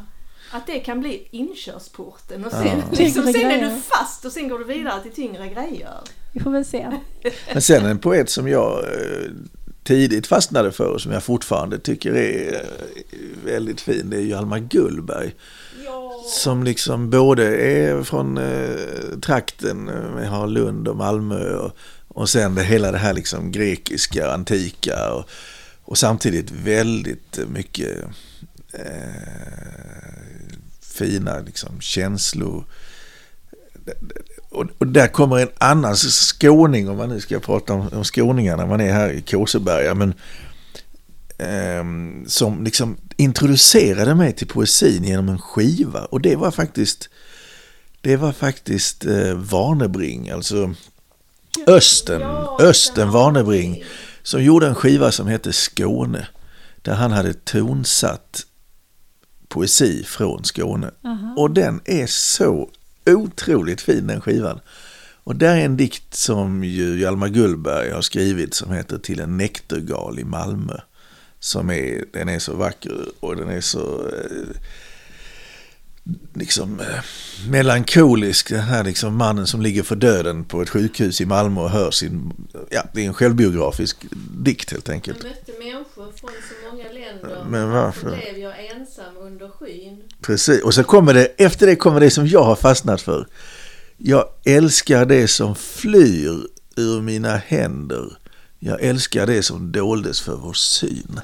Att det kan bli inkörsporten och
Ja.
sen, liksom,
Tyngre
sen är du fast och sen går du vidare till tyngre grejer.
Vi får väl se.
Men sen en poet som jag eh, tidigt fastnade för och som jag fortfarande tycker är eh, väldigt fin, det är Hjalmar Gullberg.
Ja.
Som liksom både är från eh, trakten, vi har Lund och Malmö och, och sen det hela det här liksom grekiska, antika och, och samtidigt väldigt mycket eh, fina liksom känslor. Och, och där kommer en annan skåning, om man nu ska prata om, om skåningar när man är här i Kåseberga, men ehm, som liksom introducerade mig till poesin genom en skiva. Och det var faktiskt, det var faktiskt eh, Warnebring, alltså Östen, Östen
ja.
Warnebring, som gjorde en skiva som hette Skåne. Där han hade tonsatt poesi från Skåne.
Aha.
Och den är så otroligt fin den skivan. Och där är en dikt som ju Hjalmar Gullberg har skrivit som heter Till en näktergal i Malmö. Som är, den är så vacker och den är så eh, liksom eh, melankolisk. Den här liksom mannen som ligger för döden på ett sjukhus i Malmö och hör sin, ja det är en självbiografisk dikt helt enkelt.
Jag mötte människor från så många länder.
Men varför?
Blev jag ensam under skyn.
Precis, och så kommer det, efter det kommer det som jag har fastnat för. Jag älskar det som flyr ur mina händer. Jag älskar det som doldes för vår syn.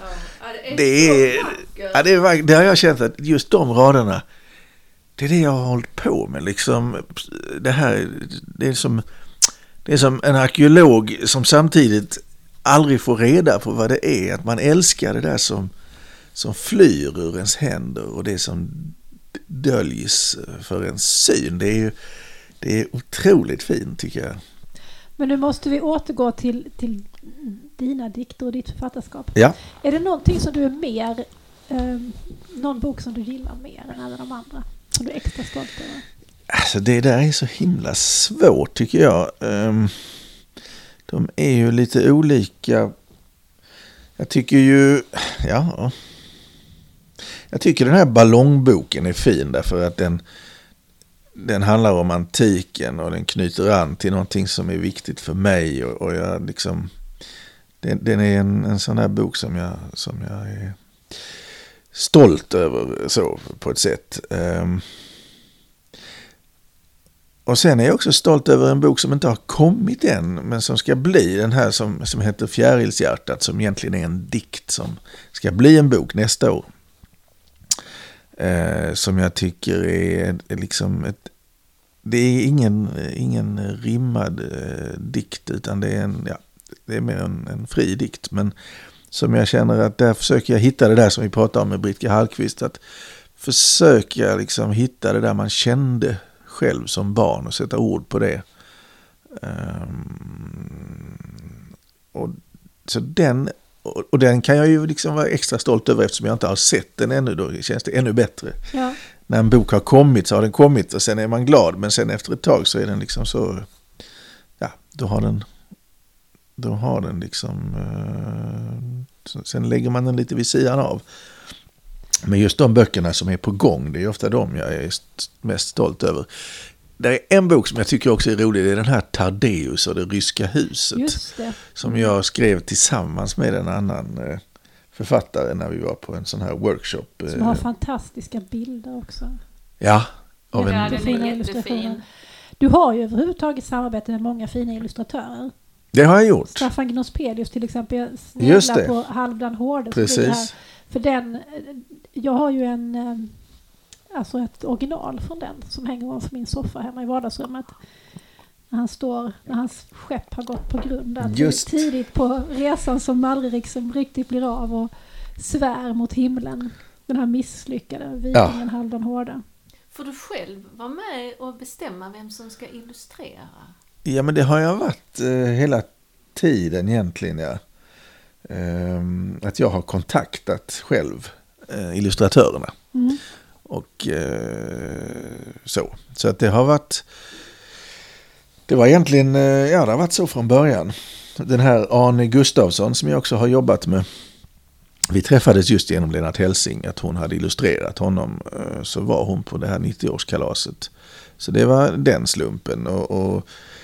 det, är, ja, det, är, det har jag känt att just de raderna, det är det jag har hållit på med. Liksom, det här, det är som, det är som en arkeolog som samtidigt aldrig får reda på vad det är. Att man älskar det där som, som flyr ur ens händer och det som döljs för ens syn. Det är ju det är otroligt fint tycker jag.
Men nu måste vi återgå till, till dina dikter och ditt författarskap.
Ja.
Är det någonting som du är mer, eh, någon bok som du gillar mer än alla de andra? Som du är extra stolt över?
Alltså det där är så himla svårt tycker jag. Ehm, de är ju lite olika. Jag tycker ju, ja. Jag tycker den här ballongboken är fin därför att den, den handlar om antiken och den knyter an till någonting som är viktigt för mig. Och, och jag liksom, den, den är en, en sån här bok som jag, som jag är stolt över så på ett sätt. Ehm, och sen är jag också stolt över en bok som inte har kommit än, men som ska bli den här som, som heter Fjärilshjärtat, som egentligen är en dikt som ska bli en bok nästa år. Eh, som jag tycker är, är liksom ett... Det är ingen, ingen rimmad eh, dikt, utan det är, en, ja, det är mer en, en fri dikt. Men som jag känner att där försöker jag hitta det där som vi pratade om med Britka Hallqvist. Att försöka liksom hitta det där man kände själv som barn och sätta ord på det. Um, och, så den, och, och, den kan jag ju liksom vara extra stolt över eftersom jag inte har sett den ännu. Då känns det ännu bättre.
Ja.
När en bok har kommit så har den kommit och sen är man glad. Men sen efter ett tag så är den liksom så, ja, då har den, då har den liksom, uh, sen lägger man den lite vid sidan av. Men just de böckerna som är på gång, det är ofta de jag är mest stolt över. Det är en bok som jag tycker också är rolig, det är den här Tardeus och det ryska huset.
Det.
Som jag skrev tillsammans med en annan eh, författare när vi var på en sån här workshop.
Som har eh. fantastiska bilder också.
Ja.
Av en... Ja, den är jättefin.
Du har ju överhuvudtaget samarbete med många fina illustratörer.
Det har jag gjort.
Staffan Gnospelius till exempel. Jag sneglar på Halvdan Hårde.
Precis.
För den, jag har ju en, eh, alltså ett original från den som hänger ovanför min soffa hemma i vardagsrummet. När han står, när hans skepp har gått på grund Just. tidigt på resan som aldrig liksom riktigt blir av och svär mot himlen. Den här misslyckade vikingen ja. Halvdan Hårde.
Får du själv vara med och bestämma vem som ska illustrera?
Ja, men det har jag varit eh, hela tiden egentligen. Ja. Ehm, att jag har kontaktat själv eh, illustratörerna. Mm. Och eh, så. Så att det har varit... Det var egentligen, eh, ja det har varit så från början. Den här Arne Gustavsson som jag också har jobbat med. Vi träffades just genom Lennart Helsing, att hon hade illustrerat honom. Så var hon på det här 90-årskalaset. Så det var den slumpen. och, och Eh,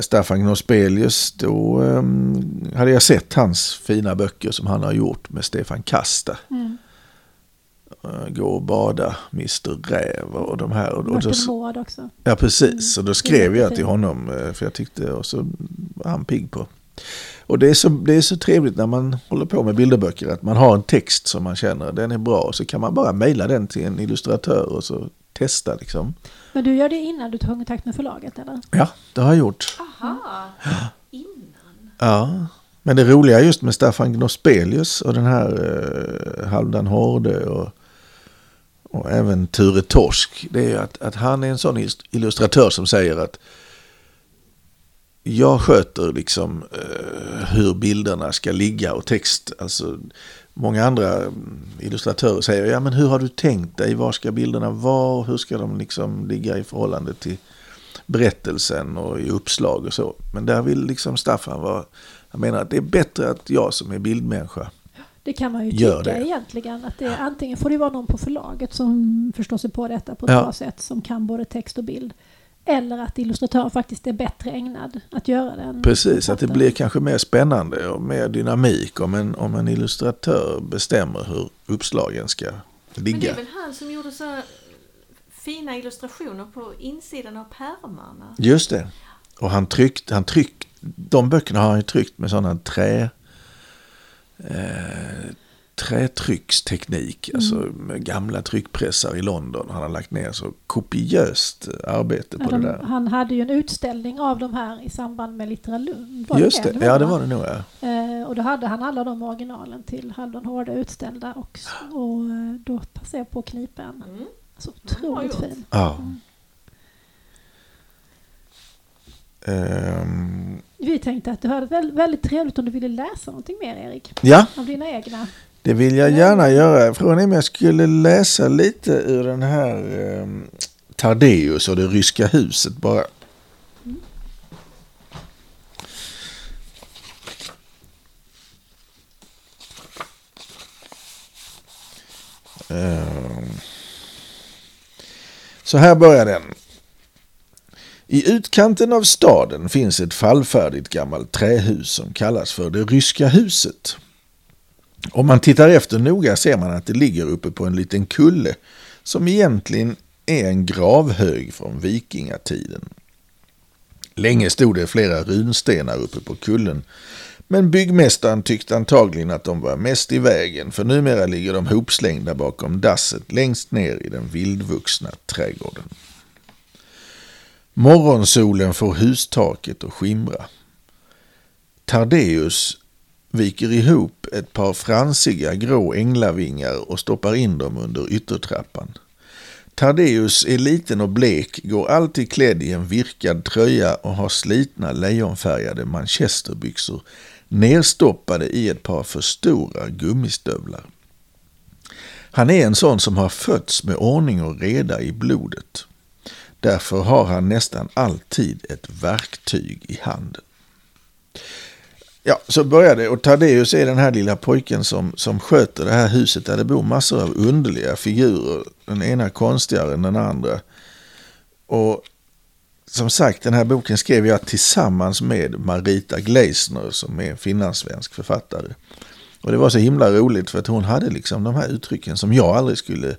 Staffan Gnospelius, då um, hade jag sett hans fina böcker som han har gjort med Stefan Kasta. Mm. Uh, Gå och bada, Mr Räv och de här. Och,
och då, också.
Ja, precis. Mm. Och då skrev jag till honom, uh, för jag tyckte, och så var han pigg på. Och det är, så, det är så trevligt när man håller på med bilderböcker, att man har en text som man känner, den är bra, och så kan man bara mejla den till en illustratör och så testa liksom.
Men du gör det innan du tar kontakt med förlaget eller?
Ja, det har jag gjort.
Aha, ja. innan?
Ja, men det roliga just med Staffan Gnospelius och den här eh, Halvdan Hårde och, och även Ture Torsk, det är att, att han är en sån illustratör som säger att jag sköter liksom eh, hur bilderna ska ligga och text. Alltså, många andra illustratörer säger, ja men hur har du tänkt dig, var ska bilderna vara, hur ska de liksom ligga i förhållande till berättelsen och i uppslag och så. Men där vill liksom Staffan vara, jag menar att det är bättre att jag som är bildmänniska
det kan man ju tycka det. egentligen. Att det, antingen får det vara någon på förlaget som förstår sig på detta på ett ja. bra sätt, som kan både text och bild. Eller att illustratören faktiskt är bättre ägnad att göra det.
Precis, att det blir kanske mer spännande och mer dynamik om en, om en illustratör bestämmer hur uppslagen ska ligga. Men det
är väl han som gjorde så fina illustrationer på insidan av pärmarna.
Just det. Och han tryckt, han tryckt, de böckerna har han ju tryckt med sådana trä, eh, trätrycksteknik, alltså med gamla tryckpressar i London. Han har lagt ner så kopiöst arbete på
Ja,
det
de,
där.
han hade ju en utställning av de här i samband med Littera Lund. Var
Just det, ja det var
va?
det nog ja.
Eh, och då hade han alla de originalen till Haldon Hårda utställda och, och eh, då passade jag på att knipa en.
Mm.
Så otroligt
gjort.
fin.
ja. Ehm,
Vi tänkte att det hade väldigt, väldigt trevligt om du ville läsa någonting mer Erik.
ja,
Av dina egna.
Det vill jag gärna göra. Frågan är om jag skulle läsa lite ur den här ehm, Tardeus och det ryska huset bara. Ehm. Så här börjar den. I utkanten av staden finns ett fallfärdigt gammalt trähus som kallas för det ryska huset. Om man tittar efter noga ser man att det ligger uppe på en liten kulle som egentligen är en gravhög från vikingatiden. Länge stod det flera runstenar uppe på kullen men byggmästaren tyckte antagligen att de var mest i vägen för numera ligger de hopslängda bakom dasset längst ner i den vildvuxna trädgården. Morgonsolen får hustaket att skimra. Tardeus viker ihop ett par fransiga grå änglavingar och stoppar in dem under yttertrappan. Tardeus är liten och blek, går alltid klädd i en virkad tröja och har slitna lejonfärgade manchesterbyxor nerstoppade i ett par för stora gummistövlar. Han är en sån som har fötts med ordning och reda i blodet. Därför har han nästan alltid ett verktyg i handen. Ja, så börjar det. Och Tadeus är den här lilla pojken som, som sköter det här huset där det bor massor av underliga figurer. Den ena konstigare än den andra. Och som sagt, den här boken skrev jag tillsammans med Marita Gleisner som är en finlandssvensk författare. Och det var så himla roligt för att hon hade liksom de här uttrycken som jag aldrig skulle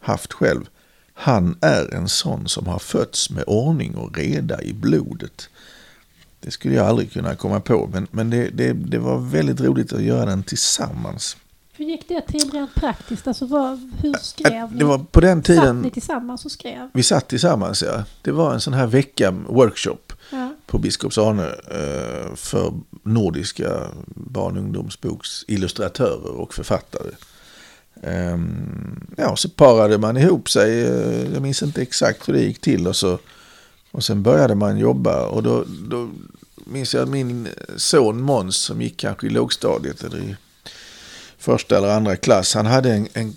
haft själv. Han är en sån som har fötts med ordning och reda i blodet. Det skulle jag aldrig kunna komma på, men, men det, det, det var väldigt roligt att göra den tillsammans.
Hur gick det till rent praktiskt? Alltså vad, hur skrev ni?
Det var på den
Satt
tiden
ni tillsammans och skrev?
vi satt tillsammans. Ja. Det var en sån här vecka workshop
Ja.
på Biskops Arne eh, för nordiska barn och ungdomsboksillustratörer och författare. Ehm, Ja, så parade man ihop sig. eh, Jag minns inte exakt hur det gick till. Och, så, och sen började man jobba. Och då, då minns jag att min son Måns som gick kanske i lågstadiet eller i första eller andra klass. Han hade en, en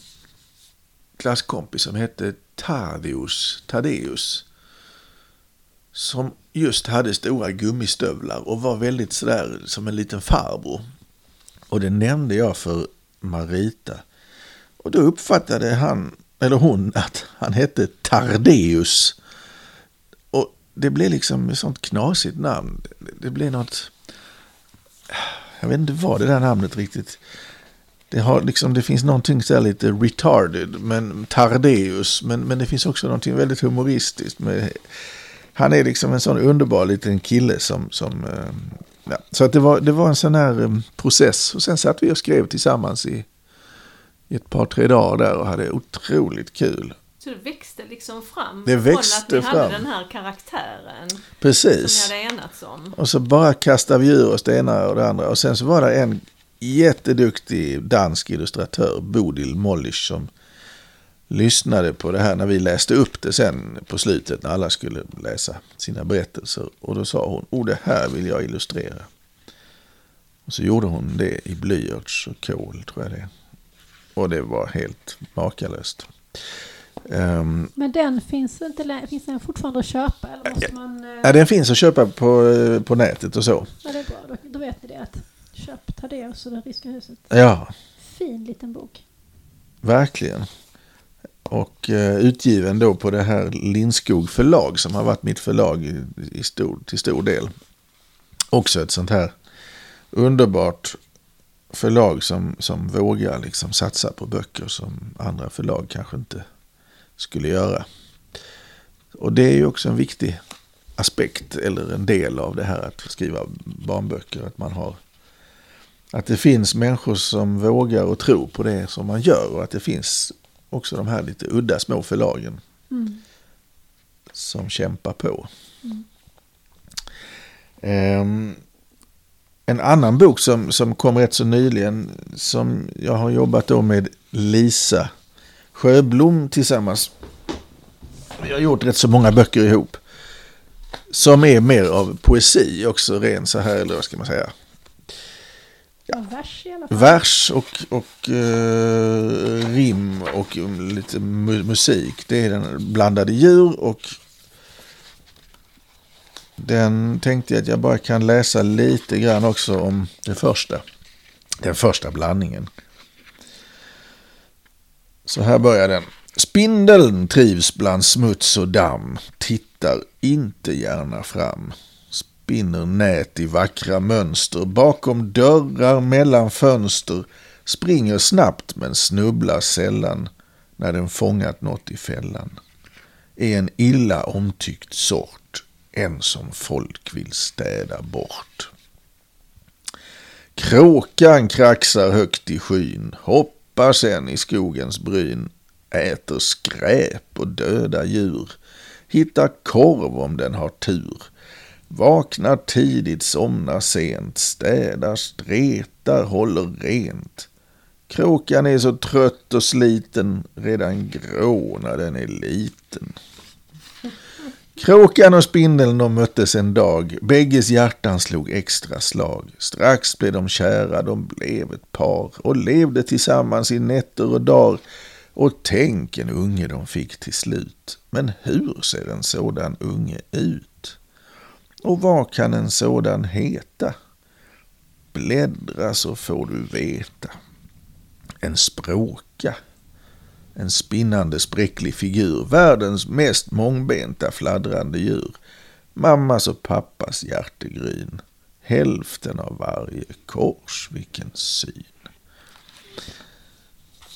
klasskompis som hette Tadeus. Tadeus som just hade stora gummistövlar och var väldigt sådär som en liten farbror. Och det nämnde jag för Marita. Och då uppfattade han, eller hon, att han hette Tardeus. Det blev liksom ett sånt knasigt namn. Det blev något... Jag vet inte vad det där namnet riktigt... Det, har liksom, det finns någonting så lite retarded, men Tardeus. Men, men det finns också någonting väldigt humoristiskt med han är liksom en sån underbar liten kille som... som eh, ja. Så att det, var, det var en sån här eh, process. Och sen satt vi och skrev tillsammans i, i ett par, tre dagar där och hade otroligt kul.
Så det växte liksom fram
Det växte
från att ni hade den här karaktären som
Precis.
ni hade enats om.
Och så bara kastade vi ur oss det ena och det andra. Och sen så var det en jätteduktig dansk illustratör, Bodil Mollisch, som lyssnade på det här när vi läste upp det sen på slutet när alla skulle läsa sina berättelser. Och då sa hon, oh det här vill jag illustrera. Och så gjorde hon det i blyerts och kol tror jag det. Och det var helt makalöst. Ehm,
Men den finns, inte, finns den fortfarande att köpa? Eller måste man... eh,
ja, den finns att köpa på, eh, på nätet och så.
Ja, det är bra. Då, då vet ni det. Att köp Tadeus och det ryska huset.
Ja,
Fin liten bok.
verkligen. Och eh, utgiven då på det här Lindskog förlag som har varit mitt förlag i, i stor, till stor del. Också ett sånt här underbart förlag som, som vågar liksom satsa på böcker som andra förlag kanske inte skulle göra. Och det är ju också en viktig aspekt eller en del av det här att skriva barnböcker. Att man har att det finns människor som vågar och tror på det som man gör och att det finns också de här lite udda små förlagen
Mm.
som kämpar på.
Mm.
Ehm, en annan bok som, som kom rätt så nyligen som jag har jobbat då med Lisa Sjöblom tillsammans. Vi har gjort rätt så många böcker ihop. Som är mer av poesi också, ren så här, eller vad ska man säga.
Ja, vers i alla fall.
Vers och, och eh, rim och lite mu- musik. Det är den blandade djur och den tänkte jag att jag bara kan läsa lite grann också om det första. Den första blandningen. Så här börjar den. Spindeln trivs bland smuts och damm, tittar inte gärna fram. Spinner nät i vackra mönster, bakom dörrar, mellan fönster, springer snabbt men snubblar sällan när den fångat något i fällan. Är en illa omtyckt sort, en som folk vill städa bort. Kråkan kraxar högt i skyn, hoppar sen i skogens bryn, äter skräp och döda djur, hittar korv om den har tur, vaknar tidigt, somnar sent, städar, stretar, håller rent. Kråkan är så trött och sliten, redan grå när den är liten. Kråkan och spindeln de möttes en dag, bägges hjärtan slog extra slag. Strax blev de kära, de blev ett par och levde tillsammans i nätter och dagar. Och tänk en unge de fick till slut. Men hur ser en sådan unge ut? Och vad kan en sådan heta? Bläddra så får du veta. En språka. En spinnande spräcklig figur, världens mest mångbenta fladdrande djur. Mammas och pappas hjärtegryn. Hälften av varje kors, vilken syn.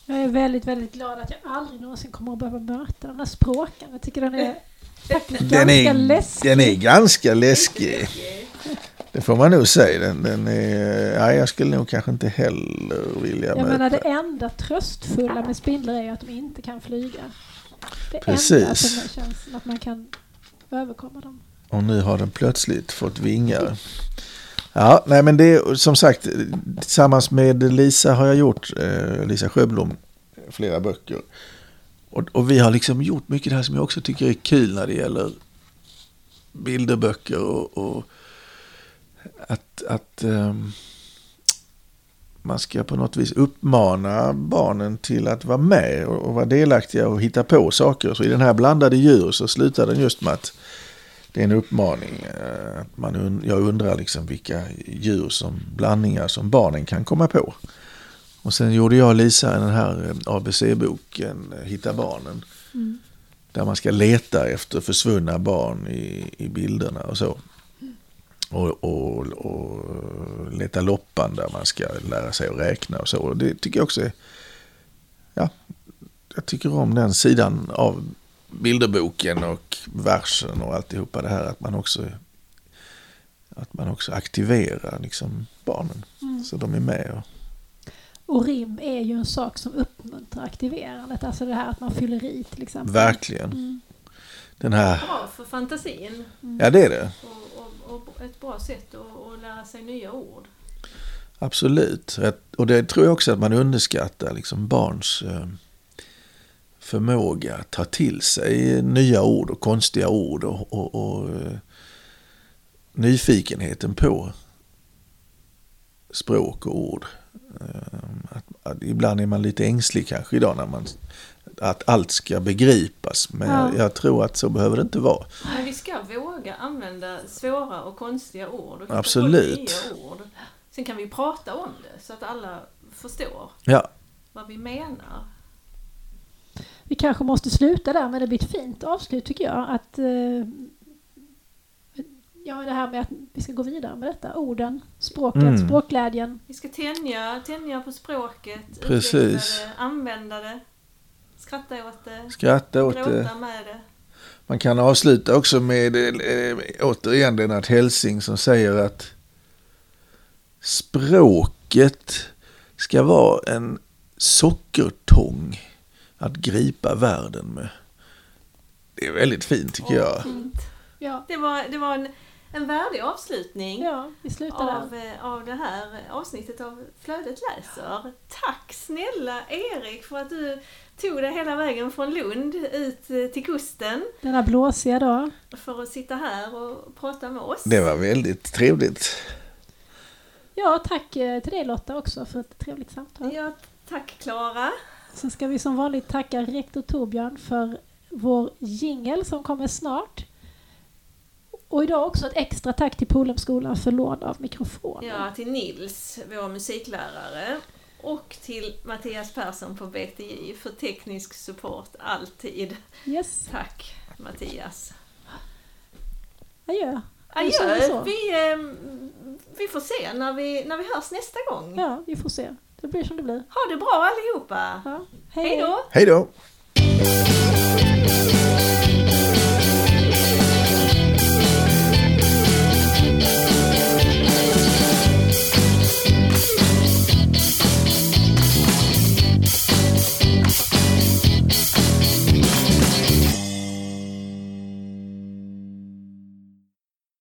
Jag är väldigt, väldigt glad att jag aldrig någonsin kommer att behöva möta den här språken. Jag tycker den är faktiskt
Den
ganska
är,
läskig.
den är ganska läskig. Det får man nog säga. Den, den är, ja, jag skulle nog kanske inte heller vilja
Jag
möta.
menar det enda tröstfulla med spindlar är ju att de inte kan flyga. Det
Precis.
enda som känns att man kan överkomma dem.
Och nu har den plötsligt fått vingar. Ja, nej men det är som sagt tillsammans med Lisa har jag gjort, eh, Lisa Sjöblom, flera böcker. Och, och vi har liksom gjort mycket det här som jag också tycker är kul när det gäller bilderböcker och, och att, att ehm, man ska på något vis uppmana barnen till att vara med och, och vara delaktiga och hitta på saker. Så i den här blandade djur så slutar den just med att det är en uppmaning. eh, att Man, jag undrar liksom vilka djur som blandningar som barnen kan komma på. Och sen gjorde jag och Lisa den här eh, ABC-boken eh, Hitta barnen.
Mm.
Där man ska leta efter försvunna barn i, i bilderna och så. Och, och, och leta loppan där man ska lära sig att räkna och så. Och det tycker jag också är... Ja, jag tycker om den sidan av bilderboken och versen och alltihopa det här. Att man också, att man också aktiverar liksom barnen.
Mm.
Så de är med. Och,
Och rim är ju en sak som uppmuntrar aktiverandet. Alltså det här att man fyller i till exempel.
verkligen.
Mm.
Den här...
Bra för fantasin
Ja, det är det.
och ett bra sätt att, att lära sig nya ord.
Absolut. Och det tror jag också att man underskattar liksom barns eh, förmåga att ta till sig nya ord och konstiga ord och, och, och eh, nyfikenheten på språk och ord. Eh, att, att ibland är man lite ängslig kanske idag när man att allt ska begripas. Men
Ja.
jag, tror att så behöver det inte vara.
Men vi ska våga använda svåra och konstiga ord och
Absolut.
ord. Sen kan vi prata om det så att alla förstår
Ja,
vad vi menar.
Vi kanske måste sluta där, men det blir ett fint avslut tycker jag. Att, eh, ja, det här med att vi ska gå vidare med detta. Orden, språket,
Mm.
språkglädjen.
Vi ska tänja, tänja på språket,
Precis.
utveckla det, använda det. Skratta åt det,
Skratta åt det.
med det.
Man kan avsluta också med eh, återigen Lennart Helsing som säger att språket ska vara en sockertång att gripa världen med. Det är väldigt fint tycker jag.
Fint.
Ja,
Det var, det var en, en värdig avslutning
ja
av, eh, av det här avsnittet av Flödet läser. Tack snälla Erik för att du tog dig hela vägen från Lund ut eh, till kusten
Denna blåsiga dag.
för att sitta här och prata med oss.
Det var väldigt trevligt.
Ja, tack eh, till dig Lotta också för ett trevligt samtal.
Ja, tack Klara.
Så ska vi som vanligt tacka rektor Torbjörn för vår jingel som kommer snart. Och idag också ett extra tack till Polhemskolan för lån av mikrofoner.
Ja, till Nils, vår musiklärare. Och till Mattias Persson på BTJ för teknisk support alltid.
Yes,
Tack Mattias.
adjö.
Adjö! Vi, eh, vi får se när vi, när vi hörs nästa gång.
Ja, vi får se. Det blir som det blir.
Ha det bra allihopa!
Ja.
Hej då!
Hej då!